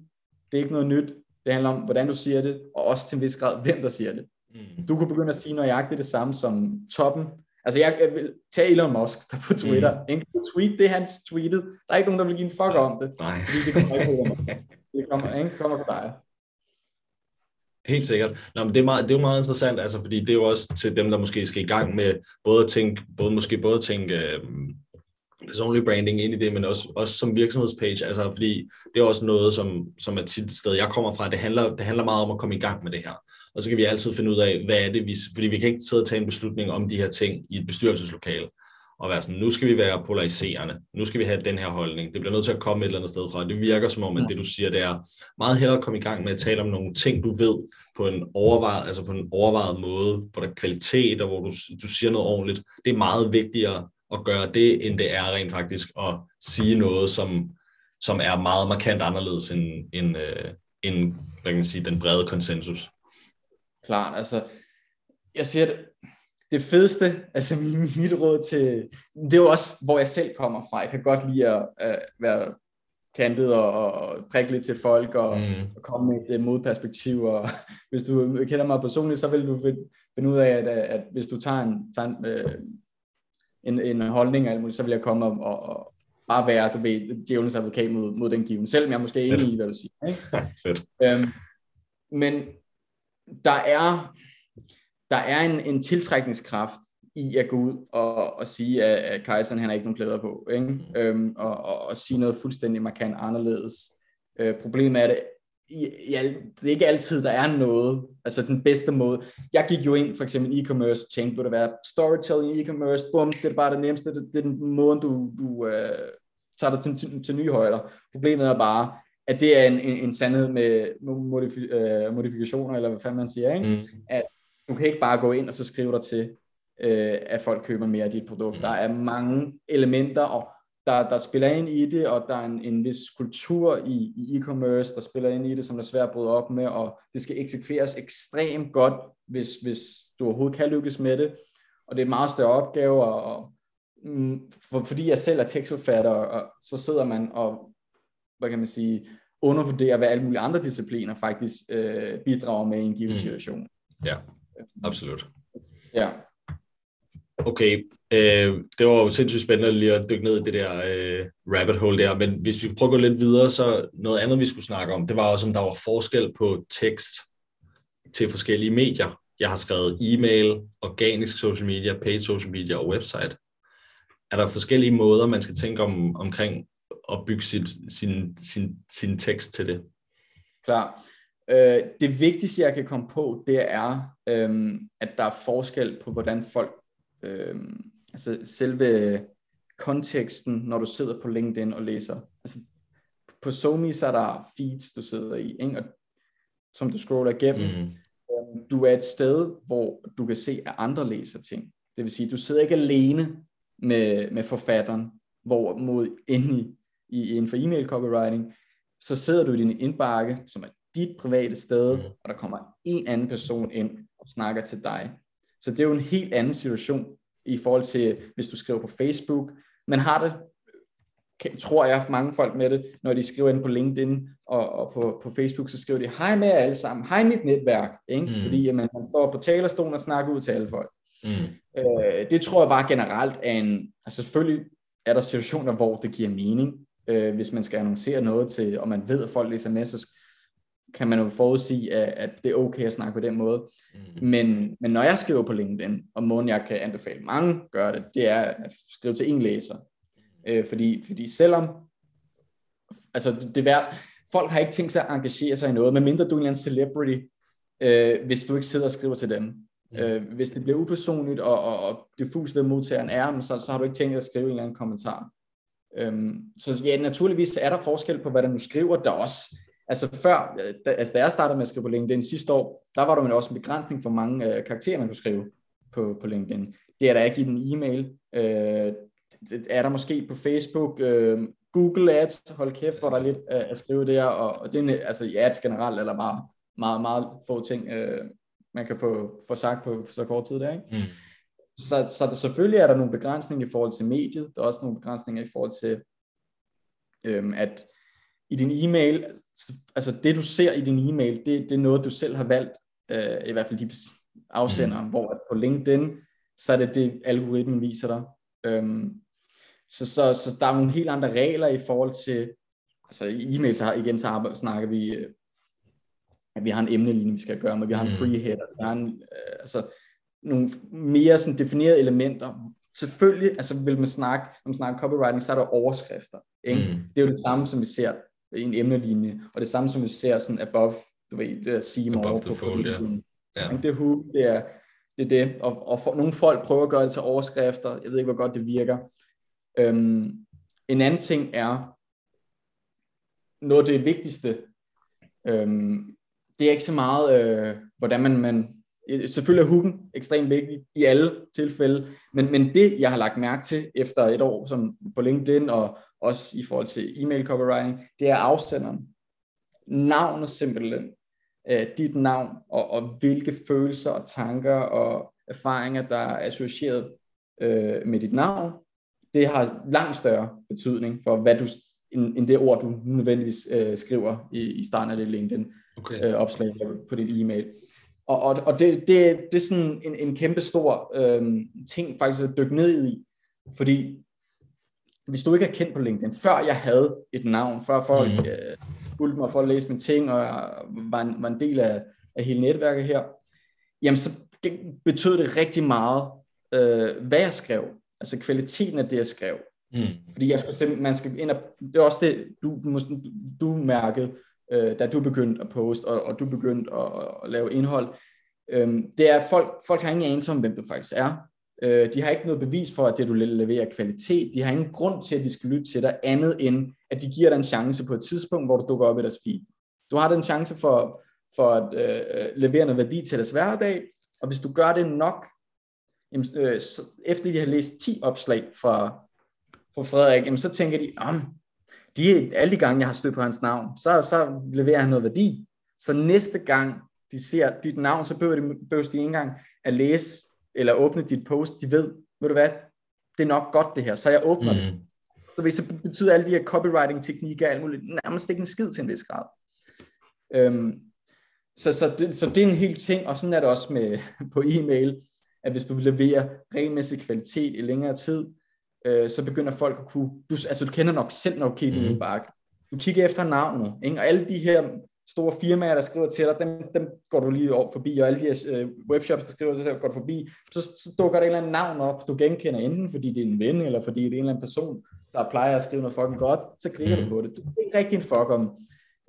det er ikke noget nyt, det handler om, hvordan du siger det, og også til en vis grad, hvem der siger det. Mm. Du kunne begynde at sige nøjagtigt det samme som toppen. Altså jeg, jeg vil tage Elon Musk der på Twitter. Mm. En tweet, det er hans tweetet. Der er ikke nogen, der vil give en fuck om det. Nej. Fordi det kommer ikke Det kommer, ikke? kommer på dig. Helt sikkert. Nå, men det, er meget, det er jo meget interessant, altså, fordi det er jo også til dem, der måske skal i gang med både at tænke, både, måske både at tænke øh, personlig branding ind i det, men også, også som virksomhedspage, altså fordi det er også noget, som, som er tit et sted, jeg kommer fra, det handler, det handler meget om at komme i gang med det her. Og så kan vi altid finde ud af, hvad er det, vi, fordi vi kan ikke sidde og tage en beslutning om de her ting i et bestyrelseslokale, og være sådan, nu skal vi være polariserende, nu skal vi have den her holdning, det bliver nødt til at komme et eller andet sted fra. Det virker som om, at det du siger, det er meget hellere at komme i gang med at tale om nogle ting, du ved, på en overvejet, altså på en overvejet måde, hvor der er kvalitet, og hvor du, du siger noget ordentligt. Det er meget vigtigere at gøre det, end det er rent faktisk at sige noget, som, som er meget markant anderledes end, end, øh, end hvad kan man sige, den brede konsensus. Klart, altså, jeg siger det, det fedeste, altså mit råd til, det er jo også, hvor jeg selv kommer fra. Jeg kan godt lide at, at være kantet og, og prikke lidt til folk og, mm. og komme med et modperspektiv. Og hvis du kender mig personligt, så vil du finde, finde ud af, at, at hvis du tager en, tager en øh, en, en holdning, eller så vil jeg komme og, og, og bare være, du ved, djævelens advokat mod, mod den given, selvom jeg måske er enig i, hvad du siger. Ikke? Fedt. Øhm, men der er, der er en, en tiltrækningskraft i at gå ud og, og sige, at, at Kajsen han har ikke nogen klæder på, ikke? Mm. Øhm, og, og, og sige noget fuldstændig markant anderledes. Øh, problemet er det, ja, det er ikke altid, der er noget, altså den bedste måde. Jeg gik jo ind for eksempel i e-commerce tænkte, vil det være storytelling i e-commerce, bum, det er bare det nemmeste, det, det er den måde, du, du uh, tager dig til, til, til nye højder. Problemet er bare, at det er en, en, en sandhed med modifi, uh, modifikationer, eller hvad fanden man siger, ikke? Mm. at du kan ikke bare gå ind og så skrive dig til, uh, at folk køber mere af dit produkt. Mm. Der er mange elementer, og der, der spiller ind i det, og der er en, en vis kultur i, i e-commerce, der spiller ind i det, som er svært at bryde op med, og det skal eksekveres ekstremt godt, hvis, hvis du overhovedet kan lykkes med det. Og det er en meget større opgave, og, og mm, for, fordi jeg selv er tekstforfatter, og så sidder man og, hvad kan man sige, undervurderer, hvad alle mulige andre discipliner faktisk øh, bidrager med i en given mm. situation. Ja, absolut. Ja. Okay, øh, det var jo sindssygt spændende lige at dykke ned i det der øh, rabbit hole der, men hvis vi prøver at gå lidt videre, så noget andet, vi skulle snakke om, det var også, om der var forskel på tekst til forskellige medier. Jeg har skrevet e-mail, organisk social media, paid social media og website. Er der forskellige måder, man skal tænke om, omkring at bygge sit, sin, sin, sin tekst til det? Klar. Øh, det vigtigste, jeg kan komme på, det er, øh, at der er forskel på, hvordan folk øh, altså selve konteksten, når du sidder på LinkedIn og læser. Altså, på SoMe så er der feeds, du sidder i, ikke? Og, som du scroller igennem. Mm. Øhm, du er et sted, hvor du kan se, at andre læser ting. Det vil sige, du sidder ikke alene med, med forfatteren, hvor mod inde i, i, inden for e-mail copywriting, så sidder du i din indbakke, som er dit private sted, mm. og der kommer en anden person ind og snakker til dig. Så det er jo en helt anden situation, i forhold til, hvis du skriver på Facebook. Man har det, tror jeg, mange folk med det, når de skriver ind på LinkedIn og, og på, på Facebook, så skriver de, hej med jer alle sammen, hej mit netværk, ikke? Mm. fordi man, man står på talerstolen og snakker ud til alle folk. Mm. Øh, det tror jeg bare generelt er en, altså selvfølgelig er der situationer, hvor det giver mening, øh, hvis man skal annoncere noget til, og man ved, at folk læser med, så kan man jo forudsige, at, at det er okay at snakke på den måde. Mm. Men, men når jeg skriver på LinkedIn, og måden jeg kan anbefale mange gør det, det er at skrive til en læser. Øh, fordi, fordi selvom, altså det, det vær, folk har ikke tænkt sig at engagere sig i noget, medmindre du er en celebrity, øh, hvis du ikke sidder og skriver til dem. Mm. Øh, hvis det bliver upersonligt, og, og, og diffus ved modtageren er, så, så har du ikke tænkt at skrive en eller anden kommentar. Øhm, så ja, naturligvis er der forskel på, hvad du skriver. Der er også Altså før, da, altså da jeg startede med at skrive på LinkedIn sidste år, der var der jo også en begrænsning for mange øh, karakterer, man kunne skrive på, på LinkedIn. Det er der ikke i den e-mail. Øh, det er der måske på Facebook. Øh, Google Ads, hold kæft, hvor der er lidt øh, at skrive der, og, og det er altså i ads generelt, eller bare meget, meget få ting, øh, man kan få, få sagt på så kort tid der, ikke? Mm. Så, så der, selvfølgelig er der nogle begrænsninger i forhold til mediet, der er også nogle begrænsninger i forhold til, øhm, at i din e-mail, altså det du ser i din e-mail, det, det er noget, du selv har valgt, øh, i hvert fald de afsender, mm. hvor på LinkedIn, så er det det, algoritmen viser dig. Øhm, så, så, så der er nogle helt andre regler i forhold til, altså i e-mail, så har, igen så snakker vi, øh, at vi har en emnelinje, vi skal gøre med, vi har en mm. pre-header, vi har en, øh, altså nogle mere sådan definerede elementer. Selvfølgelig, altså vil man snakke, når man snakker copywriting, så er der overskrifter. Ikke? Mm. Det er jo det samme, som vi ser en emnelinje, og det samme, som vi ser sådan above, du ved, det der sige above the fold, ja. ja. Det er det er det, er det. Og, og for, nogle folk prøver at gøre det til overskrifter, jeg ved ikke, hvor godt det virker. Øhm, en anden ting er, noget af det vigtigste, øhm, det er ikke så meget, øh, hvordan man, man Selvfølgelig er hooken ekstremt vigtig i alle tilfælde, men, men det, jeg har lagt mærke til efter et år som på LinkedIn og også i forhold til e-mail copywriting, det er afsenderen. Navnet simpelthen. Uh, dit navn og, og hvilke følelser og tanker og erfaringer, der er associeret uh, med dit navn, det har langt større betydning for, hvad du, end, end det ord, du nødvendigvis uh, skriver i, i starten af det LinkedIn-opslag okay. uh, på din e-mail. Og, og, og det, det, det er sådan en, en kæmpe stor øhm, ting faktisk at dykke ned i, fordi hvis du ikke er kendt på LinkedIn, før jeg havde et navn, før folk mm. øh, fulgte mig for at læse mine ting, og var en, var en del af, af hele netværket her, jamen så betød det rigtig meget, øh, hvad jeg skrev, altså kvaliteten af det, jeg skrev. Mm. Fordi jeg skulle simpelthen, man skal ind og, det er også det, du, du mærkede, øh, da du begyndte at poste, og, og du begyndte at, at lave indhold, øh, det er, at folk, folk har ingen anelse om, hvem du faktisk er. Øh, de har ikke noget bevis for, at det, du leverer kvalitet. De har ingen grund til, at de skal lytte til dig, andet end, at de giver dig en chance på et tidspunkt, hvor du dukker op i deres feed. Du har den chance for, for at øh, levere noget værdi til deres hverdag, og hvis du gør det nok, jamen, øh, efter de har læst 10 opslag fra, fra Frederik, jamen, så tænker de, de, alle de gange, jeg har stødt på hans navn, så, så leverer han noget værdi. Så næste gang, de ser dit navn, så behøver de, behøver de ikke engang at læse eller åbne dit post. De ved, ved du hvad, det er nok godt det her, så jeg åbner mm. det. Så hvis det betyder alle de her copywriting-teknikker, alt muligt, nærmest ikke en skid til en vis grad. Øhm, så, så, det, så det er en hel ting, og sådan er det også med på e-mail, at hvis du leverer regelmæssig kvalitet i længere tid, øh, så begynder folk at kunne, du, altså du kender nok selv, når du kigger mm. i bakke. Du kigger efter navnet, ikke? og alle de her store firmaer, der skriver til dig, dem, dem går du lige over forbi, og alle de her øh, webshops, der skriver til dig, går du forbi, så, så dukker der et eller andet navn op, du genkender enten, fordi det er en ven, eller fordi det er en eller anden person, der plejer at skrive noget fucking godt, så klikker mm. du på det. Du er ikke rigtig en fuck om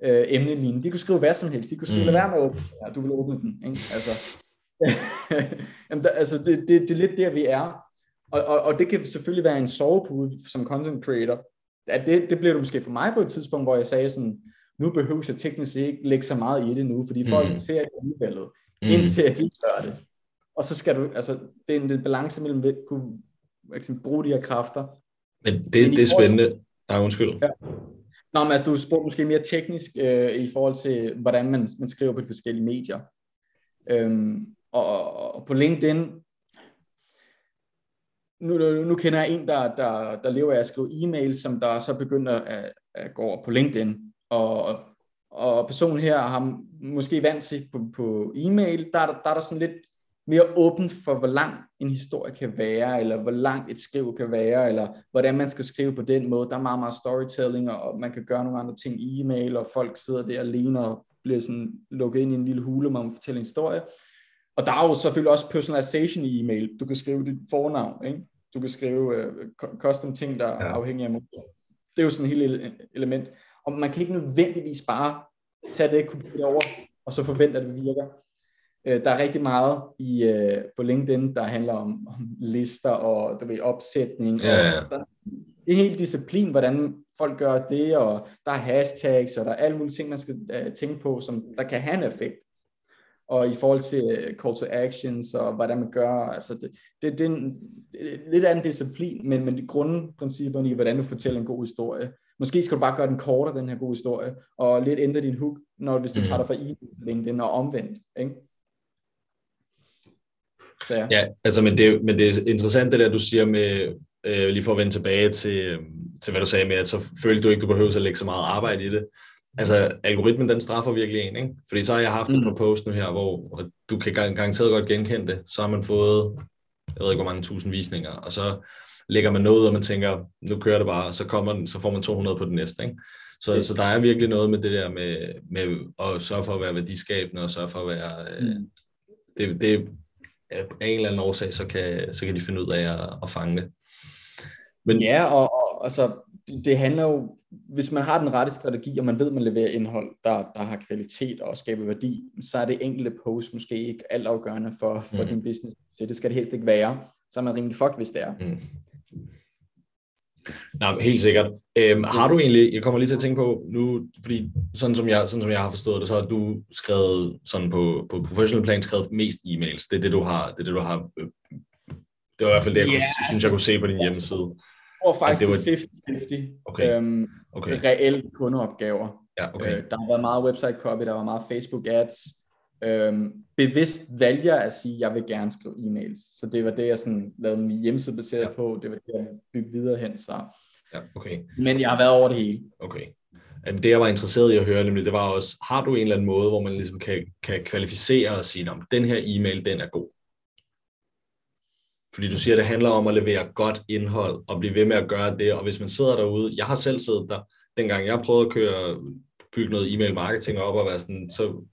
øh, emnelinjen. De kunne skrive hvad som helst. De kunne skrive, mm. lad være med at åbne ja, du vil åbne den. Ikke? Altså, Jamen, der, altså det, det, det er lidt der, vi er. Og, og, og det kan selvfølgelig være en sovepude som content creator. At det, det blev det måske for mig på et tidspunkt, hvor jeg sagde sådan, nu behøver jeg teknisk ikke lægge så meget i det nu, fordi folk mm. ser det alligevel, mm. indtil at de gør det. Og så skal du, altså, det er en, en balance mellem at kunne eksempel, bruge de her kræfter. Men det, Men det er spændende. Nej, undskyld. Ja. Nå, men du spurgte måske mere teknisk øh, i forhold til, hvordan man, man skriver på de forskellige medier. Øhm, og, og på LinkedIn, nu, nu kender jeg en, der, der, der lever af at skrive e-mail, som der så begynder at, at gå over på LinkedIn. Og, og personen her har måske vant sig på, på e-mail, der, der, der er der sådan lidt mere åbent for, hvor lang en historie kan være, eller hvor langt et skriv kan være, eller hvordan man skal skrive på den måde. Der er meget, meget storytelling, og man kan gøre nogle andre ting i e-mail, og folk sidder der alene og bliver sådan lukket ind i en lille hule, hvor man fortæller en historie. Og der er jo selvfølgelig også personalization i e-mail. Du kan skrive dit fornavn, ikke? Du kan skrive uh, custom ting, der er ja. afhængige af motor. Det er jo sådan et helt element. Og man kan ikke nødvendigvis bare tage det, kopiere det over, og så forvente, at det virker. Uh, der er rigtig meget i, uh, på LinkedIn, der handler om, om lister og der ved, opsætning. Ja, ja. Og der, det er en hel disciplin, hvordan folk gør det, og der er hashtags, og der er alle mulige ting, man skal uh, tænke på, som der kan have en effekt. Og i forhold til uh, call to actions, og hvordan man gør, altså det, det, det er en lidt anden disciplin, men, men de grundprincipperne i, hvordan du fortæller en god historie. Måske skal du bare gøre den kortere, den her gode historie, og lidt ændre din hook, når, hvis du mm. tager dig fra e LinkedIn og omvendt. Ikke? Så ja. ja, altså, men det, men det er interessant det der, du siger med, øh, lige for at vende tilbage til, øh, til, hvad du sagde med, at så følte du ikke, du behøver at lægge så meget arbejde i det. Altså, algoritmen, den straffer virkelig en, ikke? Fordi så har jeg haft mm. et par post nu her, hvor du kan garanteret godt genkende det. Så har man fået, jeg ved ikke, hvor mange tusind visninger, og så lægger man noget, og man tænker, nu kører det bare, så, kommer den, så får man 200 på den næste, ikke? Så, yes. så der er virkelig noget med det der med, med at sørge for at være værdiskabende, og sørge for at være... Øh, mm. det, det, af en eller anden årsag, så kan, så kan de finde ud af at, at fange det. Men... Ja, og, og altså, det, det handler jo, hvis man har den rette strategi, og man ved, at man leverer indhold, der, der har kvalitet og skaber værdi, så er det enkelte post måske ikke altafgørende for, for mm. din business. Så det skal det helst ikke være. Så er man rimelig fucked, hvis det er. Mm. Nej, helt sikkert. Øhm, har du egentlig, jeg kommer lige til at tænke på nu, fordi sådan som jeg, sådan som jeg har forstået det, så har du skrevet sådan på, på professional plan, skrevet mest e-mails. Det er det, du har, det er det, du har, øh, det var i hvert fald det, jeg yeah. kunne, synes, jeg kunne se på din hjemmeside. Tror faktisk, det var 50-50 okay. Øhm, okay. reelle kundeopgaver. Ja, okay. øh, der har været meget website copy, der var meget Facebook ads. Øhm, bevidst valgte jeg at sige, at jeg vil gerne skrive e-mails. Så det var det, jeg sådan lavede min hjemmeside baseret ja. på. Det var det, jeg byggede videre hen. Så. Ja, okay. Men jeg har været over det hele. Okay. Det, jeg var interesseret i at høre, nemlig, det var også, har du en eller anden måde, hvor man ligesom kan, kan kvalificere og sige, om den her e-mail, den er god? Fordi du siger, at det handler om at levere godt indhold og blive ved med at gøre det. Og hvis man sidder derude, jeg har selv siddet der, dengang jeg prøvede at køre, bygge noget e-mail marketing op og være sådan, så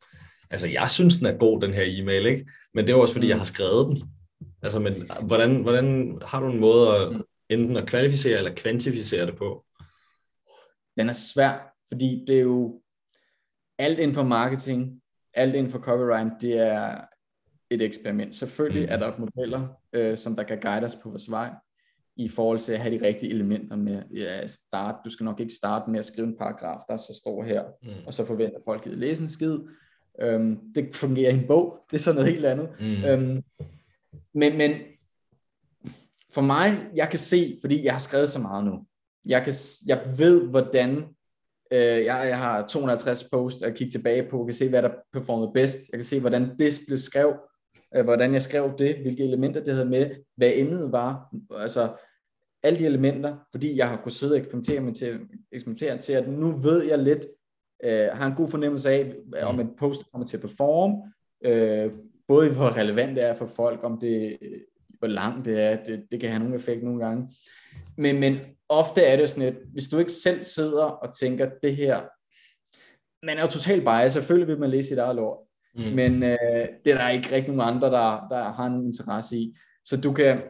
altså jeg synes, den er god, den her e-mail, ikke? Men det er også, fordi jeg mm. har skrevet den. Altså, men hvordan, hvordan har du en måde at enten at kvalificere eller kvantificere det på? Den er svær, fordi det er jo alt inden for marketing, alt inden for copyright, det er et eksperiment. Selvfølgelig mm. er der modeller, øh, som der kan guide os på vores vej, i forhold til at have de rigtige elementer med ja, start. Du skal nok ikke starte med at skrive en paragraf, der så står her, mm. og så forventer folk at læse en skid. Øhm, det fungerer i en bog, det er sådan noget helt andet. Mm. Øhm, men, men for mig, jeg kan se, fordi jeg har skrevet så meget nu, jeg, kan, jeg ved, hvordan øh, jeg, jeg har 250 posts at kigge tilbage på, jeg kan se, hvad der performede bedst, jeg kan se, hvordan det blev skrevet, øh, hvordan jeg skrev det, hvilke elementer det havde med, hvad emnet var, altså alle de elementer, fordi jeg har kunnet sidde og eksperimentere, med til, eksperimentere til, at nu ved jeg lidt, øh, har en god fornemmelse af, om en post kommer til at performe, øh, både hvor relevant det er for folk, om det, hvor langt det er, det, det kan have nogen effekt nogle gange. Men, men ofte er det sådan, at hvis du ikke selv sidder og tænker, det her, man er jo totalt biased, selvfølgelig vil man læse sit eget lort, mm. men øh, det er der ikke rigtig nogen andre, der, der har en interesse i. Så du kan,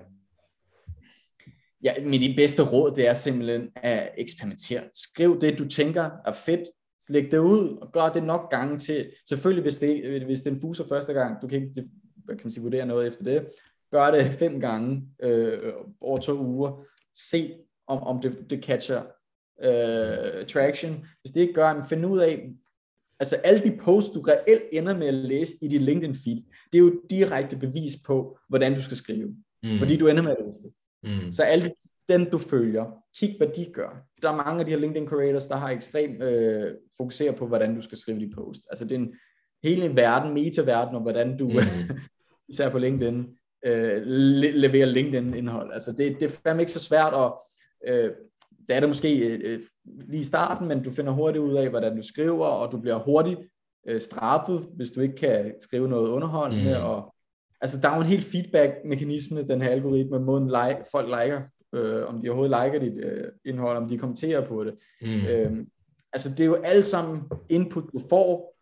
ja, mit bedste råd, det er simpelthen at eksperimentere. Skriv det, du tænker er fedt, læg det ud og gør det nok gange til, selvfølgelig hvis det, hvis det er en fuser første gang, du kan ikke hvad kan man sige, vurdere noget efter det, gør det fem gange øh, over to uger, se om, om det, det catcher øh, traction, hvis det ikke gør, find ud af, altså alle de posts, du reelt ender med at læse i dit LinkedIn feed, det er jo direkte bevis på, hvordan du skal skrive, mm. fordi du ender med at læse det. Mm. Så alle den du følger, kig hvad de gør. Der er mange af de her LinkedIn creators, der har ekstremt øh, fokuseret på, hvordan du skal skrive de post. Altså det er en hele verden, meta-verden, og hvordan du, mm. især på LinkedIn, øh, le- leverer LinkedIn-indhold. Altså det, det er fandme ikke så svært, og øh, det er det måske øh, lige i starten, men du finder hurtigt ud af, hvordan du skriver, og du bliver hurtigt øh, straffet, hvis du ikke kan skrive noget underholdende, mm. og altså der er jo en helt feedback-mekanisme, den her algoritme, måden like, folk liker, øh, om de overhovedet liker dit øh, indhold, om de kommenterer på det. Mm. Øhm, altså det er jo alle sammen input, du får,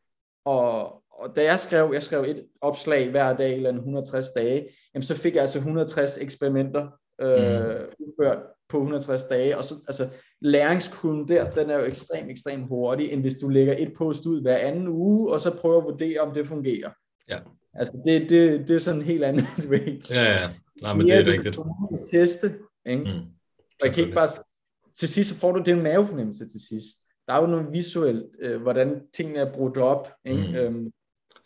og, og da jeg skrev, jeg skrev et opslag hver dag, eller 160 dage, jamen så fik jeg altså 160 eksperimenter øh, mm. udført på 160 dage, og så, altså læringskurven der, den er jo ekstremt, ekstremt hurtig, end hvis du lægger et post ud hver anden uge, og så prøver at vurdere, om det fungerer. Ja. Altså, det, det, det er sådan en helt anden rate. Ja, ja. Nej, men det er rigtigt. Du kan teste, ikke? Mm. Og jeg kan ikke bare til sidst så får du den mavefornemmelse til sidst. Der er jo noget visuelt, øh, hvordan tingene er brudt op. Ikke? Mm. Øhm,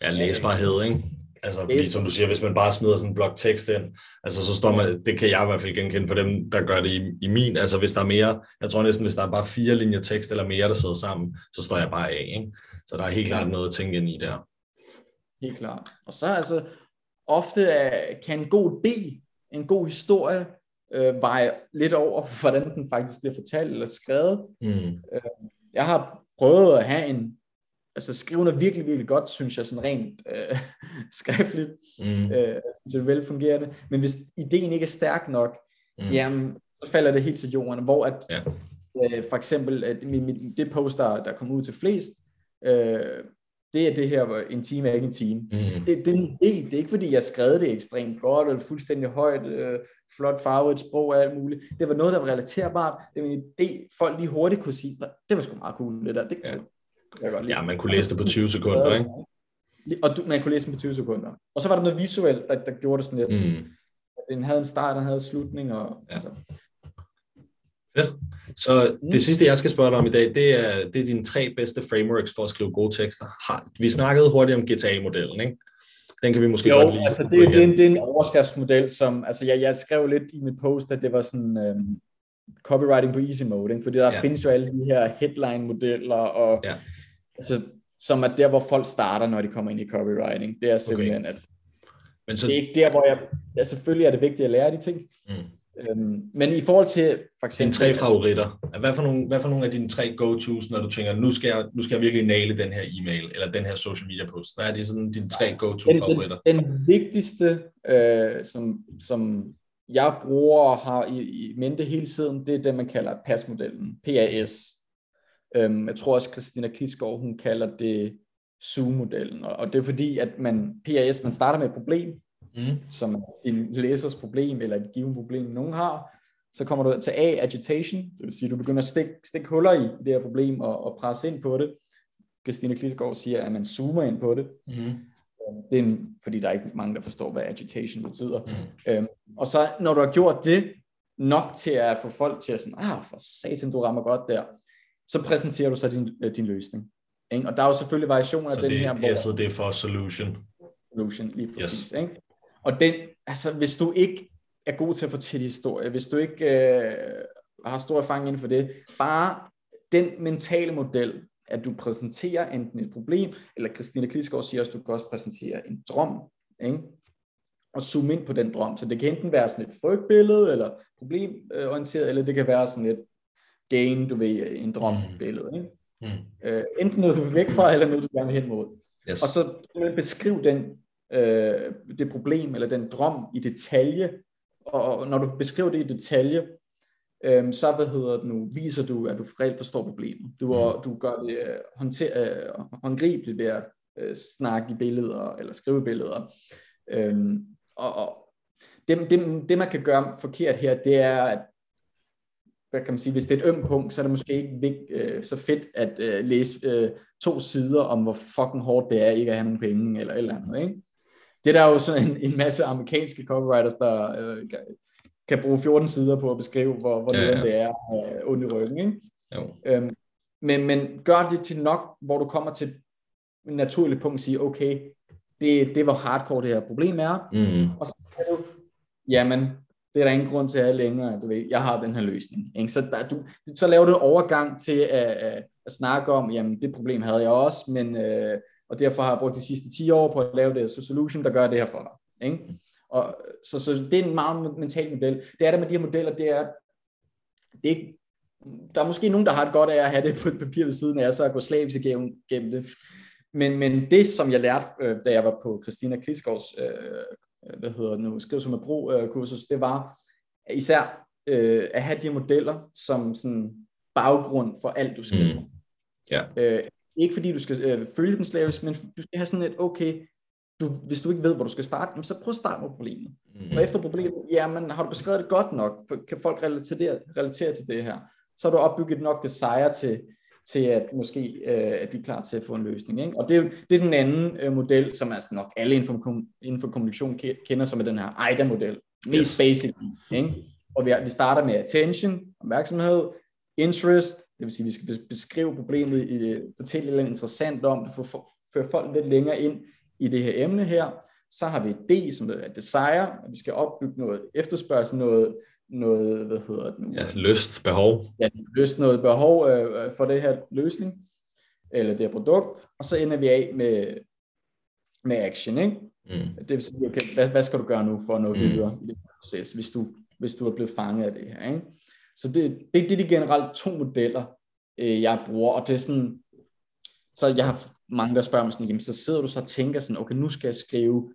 ja, læsbarhed, ikke? Altså, fordi som du siger, hvis man bare smider sådan en blok tekst ind, altså så står man, det kan jeg i hvert fald genkende for dem, der gør det i, i min, altså hvis der er mere, jeg tror næsten, hvis der er bare fire linjer tekst eller mere, der sidder sammen, så står jeg bare af, ikke? Så der er helt klart noget at tænke ind i der. Helt klart. Og så altså, ofte kan en god idé, en god historie, øh, veje lidt over, hvordan den faktisk bliver fortalt eller skrevet. Mm. Øh, jeg har prøvet at have en, altså skrive noget virkelig, virkelig godt, synes jeg, sådan rent øh, skriftligt, mm. øh, synes jeg, velfungerende, men hvis ideen ikke er stærk nok, mm. jamen, så falder det helt til jorden, hvor at, ja. øh, for eksempel, at det post, der, der kom ud til flest, øh, det er det her, hvor en time er ikke en time. Mm. Det, det, det, det er ikke fordi, jeg skrev det ekstremt godt, eller fuldstændig højt, øh, flot farvet sprog og alt muligt. Det var noget, der var relaterbart. Det var en idé, folk lige hurtigt kunne sige, det var sgu meget cool, det der. Det, ja. Jeg godt lide. ja, man kunne læse det på 20 sekunder, ikke? Og du, man kunne læse det på 20 sekunder. Og så var der noget visuelt, der, der gjorde det sådan lidt. Mm. Den havde en start, den havde en slutning. Og, ja. altså. Fedt. Så det sidste, jeg skal spørge dig om i dag, det er, det er dine tre bedste frameworks for at skrive gode tekster. Vi snakkede hurtigt om GTA-modellen, ikke? Den kan vi måske jo, godt lige altså det, det, er en, det er en overskriftsmodel, som, altså jeg, jeg skrev lidt i mit post, at det var sådan øhm, copywriting på easy mode, ikke? fordi der ja. findes jo alle de her headline-modeller, og ja. Altså, som er der, hvor folk starter, når de kommer ind i copywriting. Det er simpelthen, okay. at men så... det er ikke der, hvor jeg, ja, selvfølgelig er det vigtigt at lære de ting, mm. Øhm, men i forhold til for eksempel... Dine tre favoritter. Hvad for, nogle, hvad for nogle af dine tre go-tos, når du tænker, nu skal, jeg, nu skal jeg virkelig næle den her e-mail, eller den her social media post? Hvad er de sådan dine tre go-to favoritter? Den, den, den vigtigste, øh, som, som jeg bruger og har i, i mente hele tiden, det er det, man kalder PAS-modellen. PAS. Øhm, jeg tror også, Christina Kisgaard, hun kalder det Zoom-modellen. Og, og det er fordi, at man, PAS, man starter med et problem, mm. som din læsers problem, eller et givet problem, nogen har, så kommer du til A, agitation, det vil sige, du begynder at stikke, stikke huller i det her problem og, og presse ind på det. Christine Klitgaard siger, at man zoomer ind på det. Mm. Det er en, fordi der er ikke mange, der forstår, hvad agitation betyder. Mm. Øhm, og så når du har gjort det nok til at få folk til at sådan, ah, for satan, du rammer godt der, så præsenterer du så din, øh, din løsning. Ikke? Og der er jo selvfølgelig variationer af den det, her. Hvor, så det er for solution. Solution, lige præcis. Yes. Ikke? Og den, altså, hvis du ikke er god til at fortælle historie, hvis du ikke øh, har stor erfaring inden for det, bare den mentale model, at du præsenterer enten et problem, eller Christina Klitsgaard siger også, at du kan også præsentere en drøm, ikke? og zoome ind på den drøm. Så det kan enten være sådan et frygtbillede, eller problemorienteret, eller det kan være sådan et gain, du ved, en drømbillede. Ikke? Mm. Øh, enten noget, du vil væk fra, eller noget, du gerne vil hen mod. Yes. Og så beskriv den øh, det problem eller den drøm i detalje, og når du beskriver det i detalje, øh, så hvad hedder det nu, viser du, at du reelt forstår problemet. Du, mm. du gør det øh, håndter, øh, håndgribeligt ved at øh, snakke i billeder eller skrive billeder. Øh, og, og det, det, det, man kan gøre forkert her, det er, at hvad kan man sige, hvis det er et ømt punkt, så er det måske ikke vigt, øh, så fedt at øh, læse øh, to sider om, hvor fucking hårdt det er ikke at have nogen penge, eller eller andet, ikke? det er der jo sådan en, en masse amerikanske copywriters, der øh, kan bruge 14 sider på at beskrive, hvor, hvor ja, ja. det er øh, ondt i ryggen. Ikke? Jo. Øhm, men, men gør det til nok, hvor du kommer til et naturligt punkt og siger, okay, det, det hvor hardcore det her problem er, mm. og så siger du, jamen, det er der ingen grund til at have længere, du ved, jeg har den her løsning. Ikke? Så, der, du, så laver du en overgang til at, at, at snakke om, jamen det problem havde jeg også, men øh, og derfor har jeg brugt de sidste 10 år på at lave det så solution, der gør det her for dig. Ikke? Og, så, så det er en meget mental model. Det er det med de her modeller, det er, det er ikke, der er måske nogen, der har et godt af at have det på et papir ved siden af, så at gå slavisk igennem, gennem det. Men, men det, som jeg lærte, øh, da jeg var på Christina Klitsgaards øh, hvad hedder det nu, skriv som et brug øh, kursus, det var især øh, at have de modeller som sådan baggrund for alt, du skriver. Mm. Ja. Øh, ikke fordi du skal øh, følge den slavisk, men du skal have sådan et, okay, du, hvis du ikke ved, hvor du skal starte, så prøv at starte med problemet. Mm. Og efter problemet, jamen har du beskrevet det godt nok, for, kan folk relatere, relatere til det her, så har du opbygget nok desire til, til at måske øh, at de er klar til at få en løsning. Ikke? Og det, det er den anden øh, model, som altså nok alle inden for, inden for kommunikation kender, som er den her AIDA-model. Mest yes. basic. Ikke? Og vi, vi starter med attention, opmærksomhed, interest, det vil sige, at vi skal beskrive problemet, i det, fortælle lidt interessant om det, få føre folk lidt længere ind i det her emne her. Så har vi D, som er desire, at vi skal opbygge noget efterspørgsel, noget, noget hvad hedder det nu? Ja, lyst, behov. Ja, lyst, noget behov øh, for det her løsning, eller det her produkt, og så ender vi af med, med action, ikke? Mm. Det vil sige, okay, hvad, hvad skal du gøre nu for at nå mm. videre i det proces, hvis du, hvis du er blevet fanget af det her, ikke? Så det, det, det er de generelt to modeller, øh, jeg bruger, og det er sådan, så jeg har mange, der spørger mig sådan, jamen, så sidder du så og tænker sådan, okay, nu skal jeg skrive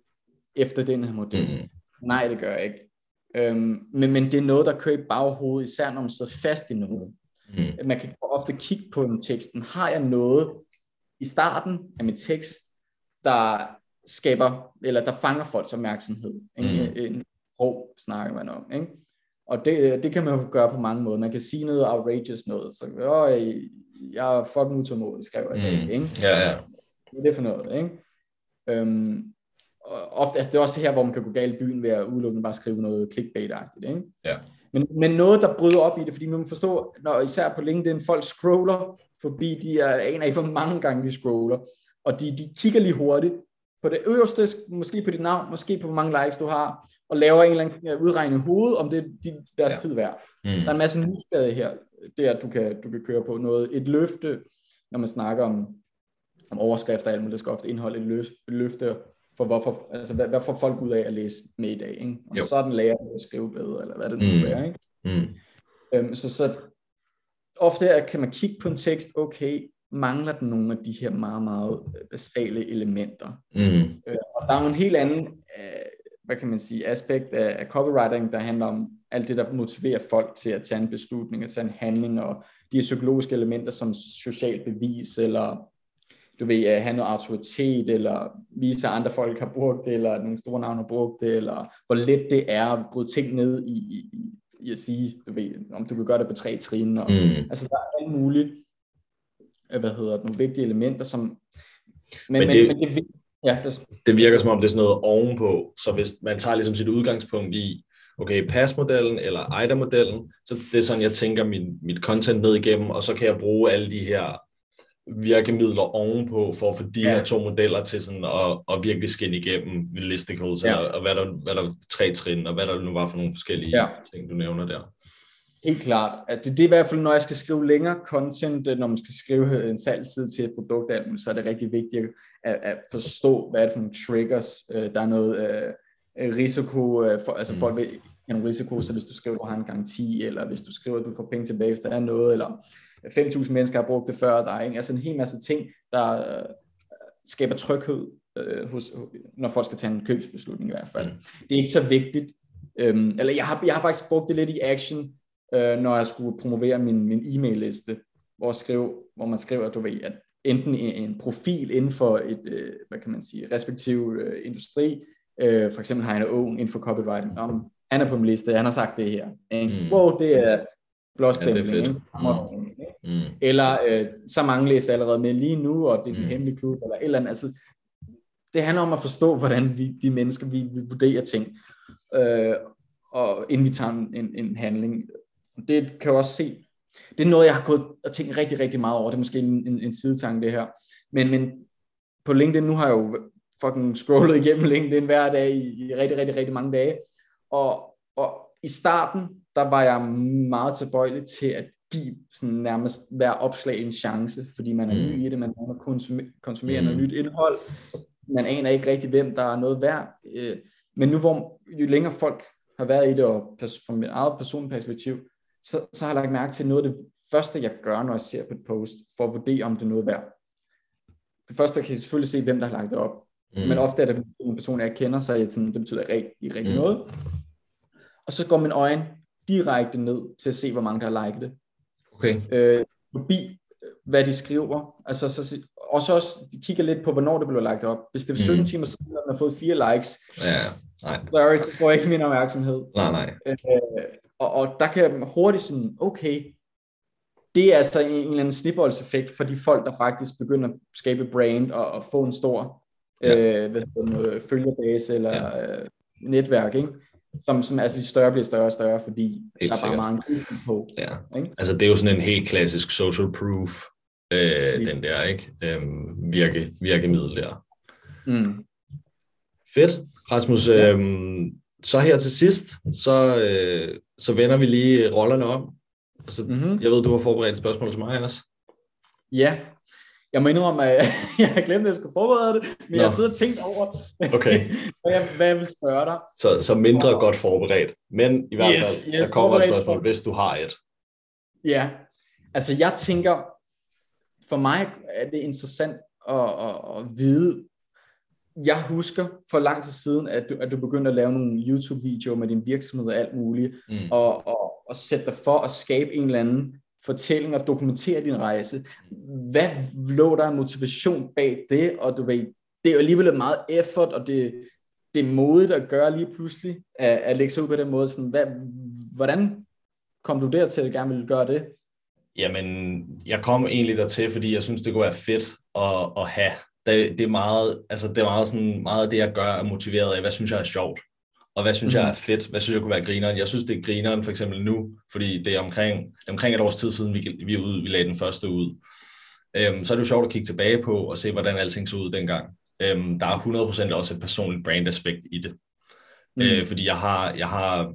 efter den her model. Mm. Nej, det gør jeg ikke. Øhm, men, men det er noget, der kører i baghovedet, især når man sidder fast i noget. Mm. Man kan ofte kigge på en teksten. Har jeg noget i starten af min tekst, der skaber, eller der fanger folks opmærksomhed? Mm. En, en ro snakker man om. Ikke? Og det, det kan man jo gøre på mange måder. Man kan sige noget outrageous noget. Så, Åh, jeg er fucking utålmodig, skrev jeg mm. ikke? Ja, ja. Hvad er det for noget, ikke? Øhm, ofte, altså det er også her, hvor man kan gå galt i byen ved at udelukkende bare skrive noget clickbait-agtigt, ikke? Ja. Men, men noget, der bryder op i det, fordi man må forstå, når især på LinkedIn, folk scroller forbi, de er, aner ikke, hvor mange gange de scroller, og de, de kigger lige hurtigt på det øverste, måske på dit navn, måske på hvor mange likes du har, og laver en eller anden udregning i hovedet, om det er deres ja. tid værd. Mm. Der er en masse nysgerrighed her, det er, at du kan, du kan køre på noget. Et løfte, når man snakker om, om overskrifter, alt det skal ofte indeholde et løfte for hvorfor, altså hvad, hvad får folk ud af at læse med i dag, ikke? Og jo. så er den lærer at skrive bedre, eller hvad det nu mm. er, ikke? Mm. Øhm, så, så ofte er, kan man kigge på en tekst, okay, mangler den nogle af de her meget, meget basale elementer. Mm. Øh, og der er jo en helt anden, øh, hvad kan man sige, aspekt af, af copywriting, der handler om alt det, der motiverer folk til at tage en beslutning, at tage en handling, og de her psykologiske elementer som social bevis, eller du ved, have noget autoritet, eller vise, at andre folk har brugt det, eller nogle store navne har brugt det, eller hvor let det er at bryde ting ned i, i, i at sige, du ved, om du kan gøre det på tre trin. Og, mm. Altså, der er alt muligt, øh, hvad hedder det, nogle vigtige elementer, som... Men, men, det, men, men det, ja, det, det virker som om, det er sådan noget ovenpå, så hvis man tager ligesom sit udgangspunkt i, okay, PAS-modellen eller AIDA-modellen, så det er sådan, jeg tænker min, mit content ned igennem, og så kan jeg bruge alle de her virkemidler ovenpå, for at få de ja. her to modeller til sådan at, at virkelig skinne igennem listicles, ja. og, og hvad, der, hvad der tre trin, og hvad der nu var for nogle forskellige ja. ting, du nævner der. Helt klart. At det, det er i hvert fald, når jeg skal skrive længere content, når man skal skrive en salgsside til et produkt, så er det rigtig vigtigt at, at forstå, hvad er det for nogle triggers. Øh, der er noget uh, risiko, for, altså mm. folk vil nogle risiko, så hvis du skriver, at du har en garanti, eller hvis du skriver, at du får penge tilbage, hvis der er noget, eller 5.000 mennesker har brugt det før dig. Ikke? Altså en hel masse ting, der øh, skaber tryghed, øh, hos, når folk skal tage en købsbeslutning i hvert fald. Mm. Det er ikke så vigtigt. Øhm, eller jeg har, jeg har faktisk brugt det lidt i action, øh, når jeg skulle promovere min, min e-mail-liste, hvor, skrive, hvor man skriver, du ved, at enten en, en profil inden for et, øh, hvad kan man sige, respektiv øh, industri, øh, for eksempel Heine Owen inden for copywriting, om han er på min liste, han har sagt det her. Ikke? Mm. Wow, det er blåstemning. Ja, det er fedt. Mm. Mm. Eller øh, så mange læser allerede med lige nu, og det er den mm. hemmelige klub, eller et eller andet. Altså, det handler om at forstå, hvordan vi, vi mennesker, vi, vi vurderer ting, øh, og inden vi tager en, en, handling. Det kan jo også se, det er noget, jeg har gået og tænkt rigtig, rigtig meget over. Det er måske en, en, en sidetanke, det her. Men, men på LinkedIn, nu har jeg jo fucking scrollet igennem LinkedIn hver dag i, i rigtig, rigtig, rigtig mange dage. Og, og i starten, der var jeg meget tilbøjelig til at give sådan nærmest hver opslag en chance, fordi man er mm. ny i det, man må konsumere, konsumere mm. noget nyt indhold, man aner ikke rigtig, hvem der er noget værd. Øh, men nu hvor jo længere folk har været i det, og fra mit eget personligt perspektiv, så, så har jeg lagt mærke til noget af det første, jeg gør, når jeg ser på et post, for at vurdere, om det er noget værd. Det første, jeg kan selvfølgelig se, hvem der har lagt det op. Mm. Men ofte er det en person, jeg kender, så jeg sådan, det betyder ikke rigtig mm. noget. Og så går min øjne direkte ned til at se, hvor mange der har liket det. Okay. Øh, forbi, hvad de skriver. Altså, så, og så også, de kigger lidt på, hvornår det blev lagt op. Hvis det er 17 mm. timer siden, at man har fået fire likes, ja, nej. sorry, det får ikke min opmærksomhed. Nej, nej. Øh, og, og der kan man hurtigt sådan, okay, det er altså en, en eller anden snibboldseffekt for de folk, der faktisk begynder at skabe brand og, og få en stor ja. øh, hvad hedder, følgerbase eller ja. øh, netværk. Ikke? Som, som altså de større bliver større og større, fordi Helt der er bare en på. Ja. Ikke? Altså, det er jo sådan en helt klassisk social proof, øh, Lige. den der, ikke? Øhm, virke, virkemiddel der. Mm. Fedt. Rasmus, Ja. øhm, så her til sidst, så, øh, så vender vi lige rollerne om. Altså, Mm-hmm. Jeg ved, du har forberedt et spørgsmål til mig, Anders. Ja, jeg må indrømme, at jeg har glemt, at jeg skulle forberede det, men Nå. jeg har siddet og tænkt over, Okay. hvad, jeg, hvad jeg vil spørge dig. Så, så mindre godt forberedt. Men i hvert Yes, fald, yes, der kommer et spørgsmål, hvis du har et. Ja, altså jeg tænker, for mig er det interessant at, at, at vide, jeg husker for lang tid siden, at du, at du begyndte at lave nogle YouTube-videoer med din virksomhed og alt muligt, Mm. og, og, og sætte dig for at skabe en eller anden fortælling og dokumentere din rejse. Hvad lå der motivation bag det? Og du ved, det er jo alligevel et meget effort, og det, det er modigt at gøre lige pludselig, at, at lægge sig ud på den måde. Sådan, hvad, hvordan kom du dertil, at du gerne ville gøre det? Jamen, jeg kom egentlig dertil, fordi jeg synes, det kunne være fedt at, at have. Det, det er meget, altså det er meget sådan, meget af det, jeg gør, er motiveret af, hvad synes jeg er sjovt, og hvad synes mm. jeg er fedt, hvad synes jeg kunne være grineren. Jeg synes, det er grineren for eksempel nu, fordi det er omkring, omkring et års tid siden, vi, vi, ude, vi lagde den første ud. Øhm, så er det jo sjovt at kigge tilbage på og se, hvordan alting så ud dengang. Øhm, der er 100% også et personligt brandaspekt i det. Mm. Øh, fordi jeg har, jeg har,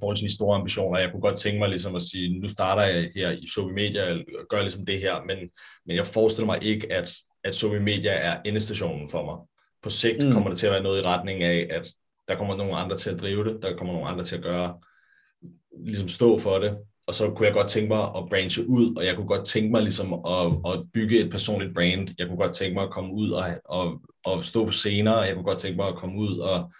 forholdsvis store ambitioner. Jeg kunne godt tænke mig ligesom at sige, nu starter jeg her i Sobi Media, og gør ligesom det her, men, men jeg forestiller mig ikke, at, at Sobi Media er endestationen for mig. På sigt mm. kommer det til at være noget i retning af, at der kommer nogle andre til at drive det, der kommer nogle andre til at gøre, ligesom stå for det, og så kunne jeg godt tænke mig at branche ud, og jeg kunne godt tænke mig ligesom at, at bygge et personligt brand. Jeg kunne godt tænke mig at komme ud og, og, og stå på scener, jeg kunne godt tænke mig at komme ud og,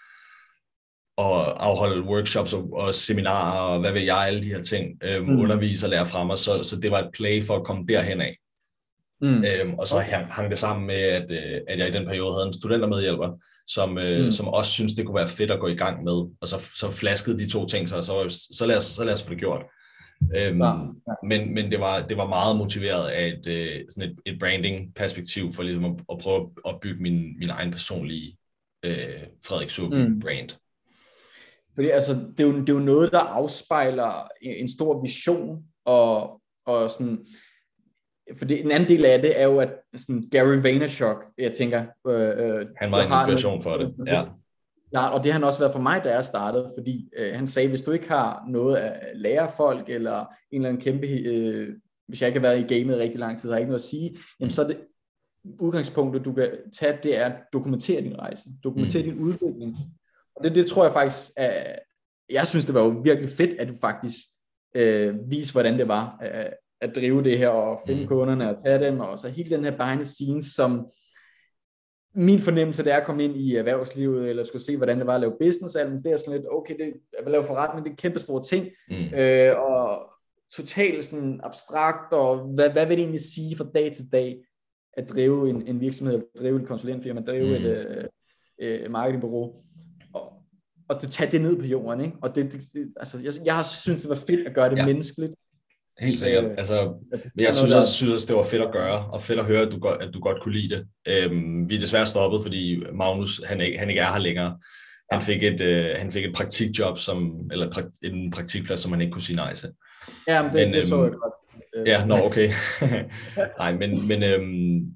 og afholde workshops og, og seminarer, og hvad ved jeg, alle de her ting, øhm, Mm. undervise og lære fra mig, så, så det var et play for at komme derhen af. Mm. Øhm, og så hang, hang det sammen med, at, øh, at jeg i den periode havde en studentermedhjælper, som, øh, Mm. som også synes det kunne være fedt at gå i gang med. Og så, så flaskede de to ting sig, og så, så, lad os, så lad os få det gjort. Øhm, Ja, ja. Men, men det, var, det var meget motiveret af et, øh, sådan et, et branding-perspektiv for ligesom at, at prøve at bygge min, min egen personlige øh, Frederik Subi Mm. brand. Fordi altså, det, er jo, det er jo noget, der afspejler en, en stor vision, og, og sådan, for det, en anden del af det er jo, at sådan Gary Vaynerchuk, jeg tænker, øh, øh, Han var en inspiration for det. Ja. Ja, og det har han også været for mig, da jeg startede, fordi øh, han sagde, hvis du ikke har noget at lære folk, eller en eller anden kæmpe, øh, hvis jeg ikke har været i gamet rigtig lang tid, har jeg ikke noget at sige, jamen så er det udgangspunktet, du kan tage, det er at dokumentere din rejse, dokumentere mm. din udvikling. Og det, det tror jeg faktisk, er, jeg synes, det var jo virkelig fedt, at du faktisk øh, viste, hvordan det var øh, at drive det her, og finde mm. Kunderne og tage dem, og så hele den her behind the scenes, som min fornemmelse, det er at komme ind i erhvervslivet, eller skulle se, hvordan det var at lave business, alt, det er sådan lidt, okay, det, at lave forretning, det er kæmpe stor ting, Mm. øh, og totalt sådan abstrakt, og hvad, hvad vil det egentlig sige fra dag til dag, at drive en, en virksomhed, at drive en konsulentfirma, at drive mm. Et øh, øh, marketingbureau, og, og det, tage det ned på jorden, ikke? Og det, det altså, jeg, jeg har synes, det var fedt at gøre det. Ja. menneskeligt. Helt sikkert. Øh, Altså, men jeg synes også, synes også, det var fedt at gøre, og fedt at høre, at du godt, at du godt kunne lide det. Øhm, vi er desværre stoppet, fordi Magnus, han ikke, han ikke er her længere. Han fik et, øh, han fik et praktikjob, som, eller prak, en praktikplads, som han ikke kunne sige nej til. ja, men det, men, det så øhm, jeg godt. Øh, Ja, nå, okay. nej, men, men, øhm,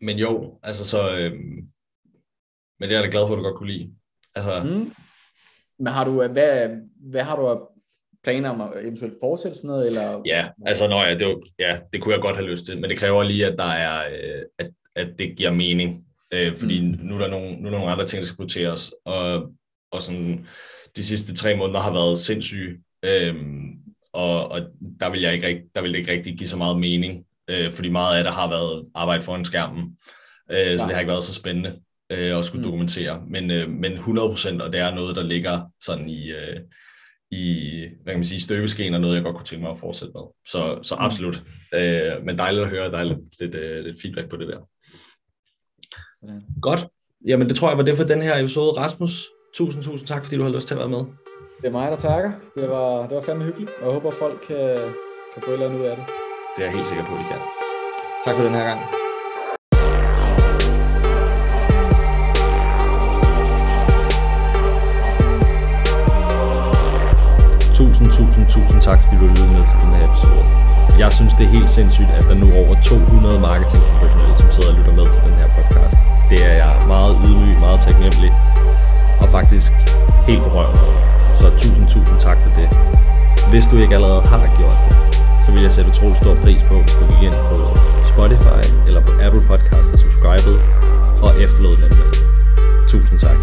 men jo, altså så, øhm, men det er jeg da glad for, at du godt kunne lide. Altså, mm. Men har du, hvad, hvad har du planer om at eventuelt fortsætte sådan noget, eller? Ja, altså nå ja, det, var, ja, det kunne jeg godt have lyst til, men det kræver lige, at der er, øh, at, at det giver mening, øh, fordi mm. nu, er der nogle, nu er der nogle andre ting, der skal prioriteres, og, og sådan, de sidste tre måneder har været sindssyge, øh, og, og der vil jeg ikke, der vil det ikke rigtig give så meget mening, øh, fordi meget af det har været arbejde foran skærmen, øh, så det har ikke været så spændende øh, at skulle mm. dokumentere, men, øh, men 100%, og det er noget, der ligger sådan i, øh, i hvad kan man sige, støbeskeen, og noget, jeg godt kunne tænke mig at fortsætte med. Så, så Mm. absolut. Øh, men dejligt at høre, der er lidt, lidt, øh, lidt feedback på det der. Sådan. Godt. Jamen, det tror jeg var det for den her episode. Rasmus, tusind, tusind tak, fordi du har lyst til at være med. Det er mig, der takker. Det var, det var fandme hyggeligt, og jeg håber, folk kan, kan få et eller andet ud af det. Det er jeg helt sikker på, at de kan. Tak for den her gang. Tusind tak, fordi du lyttede med til den her episode. Jeg synes, det er helt sindssygt, at der nu er over 200 marketingprofessionelle, som sidder og lytter med til den her podcast. Det er jeg meget ydmyg, meget taknemmelig og faktisk helt berørt over. Så tusind, tusind tak for det. Hvis du ikke allerede har gjort det, så vil jeg sætte utrolig stor pris på, hvis du gik ind på Spotify eller på Apple Podcast og subscribede og efterlod den med. Tusind tak.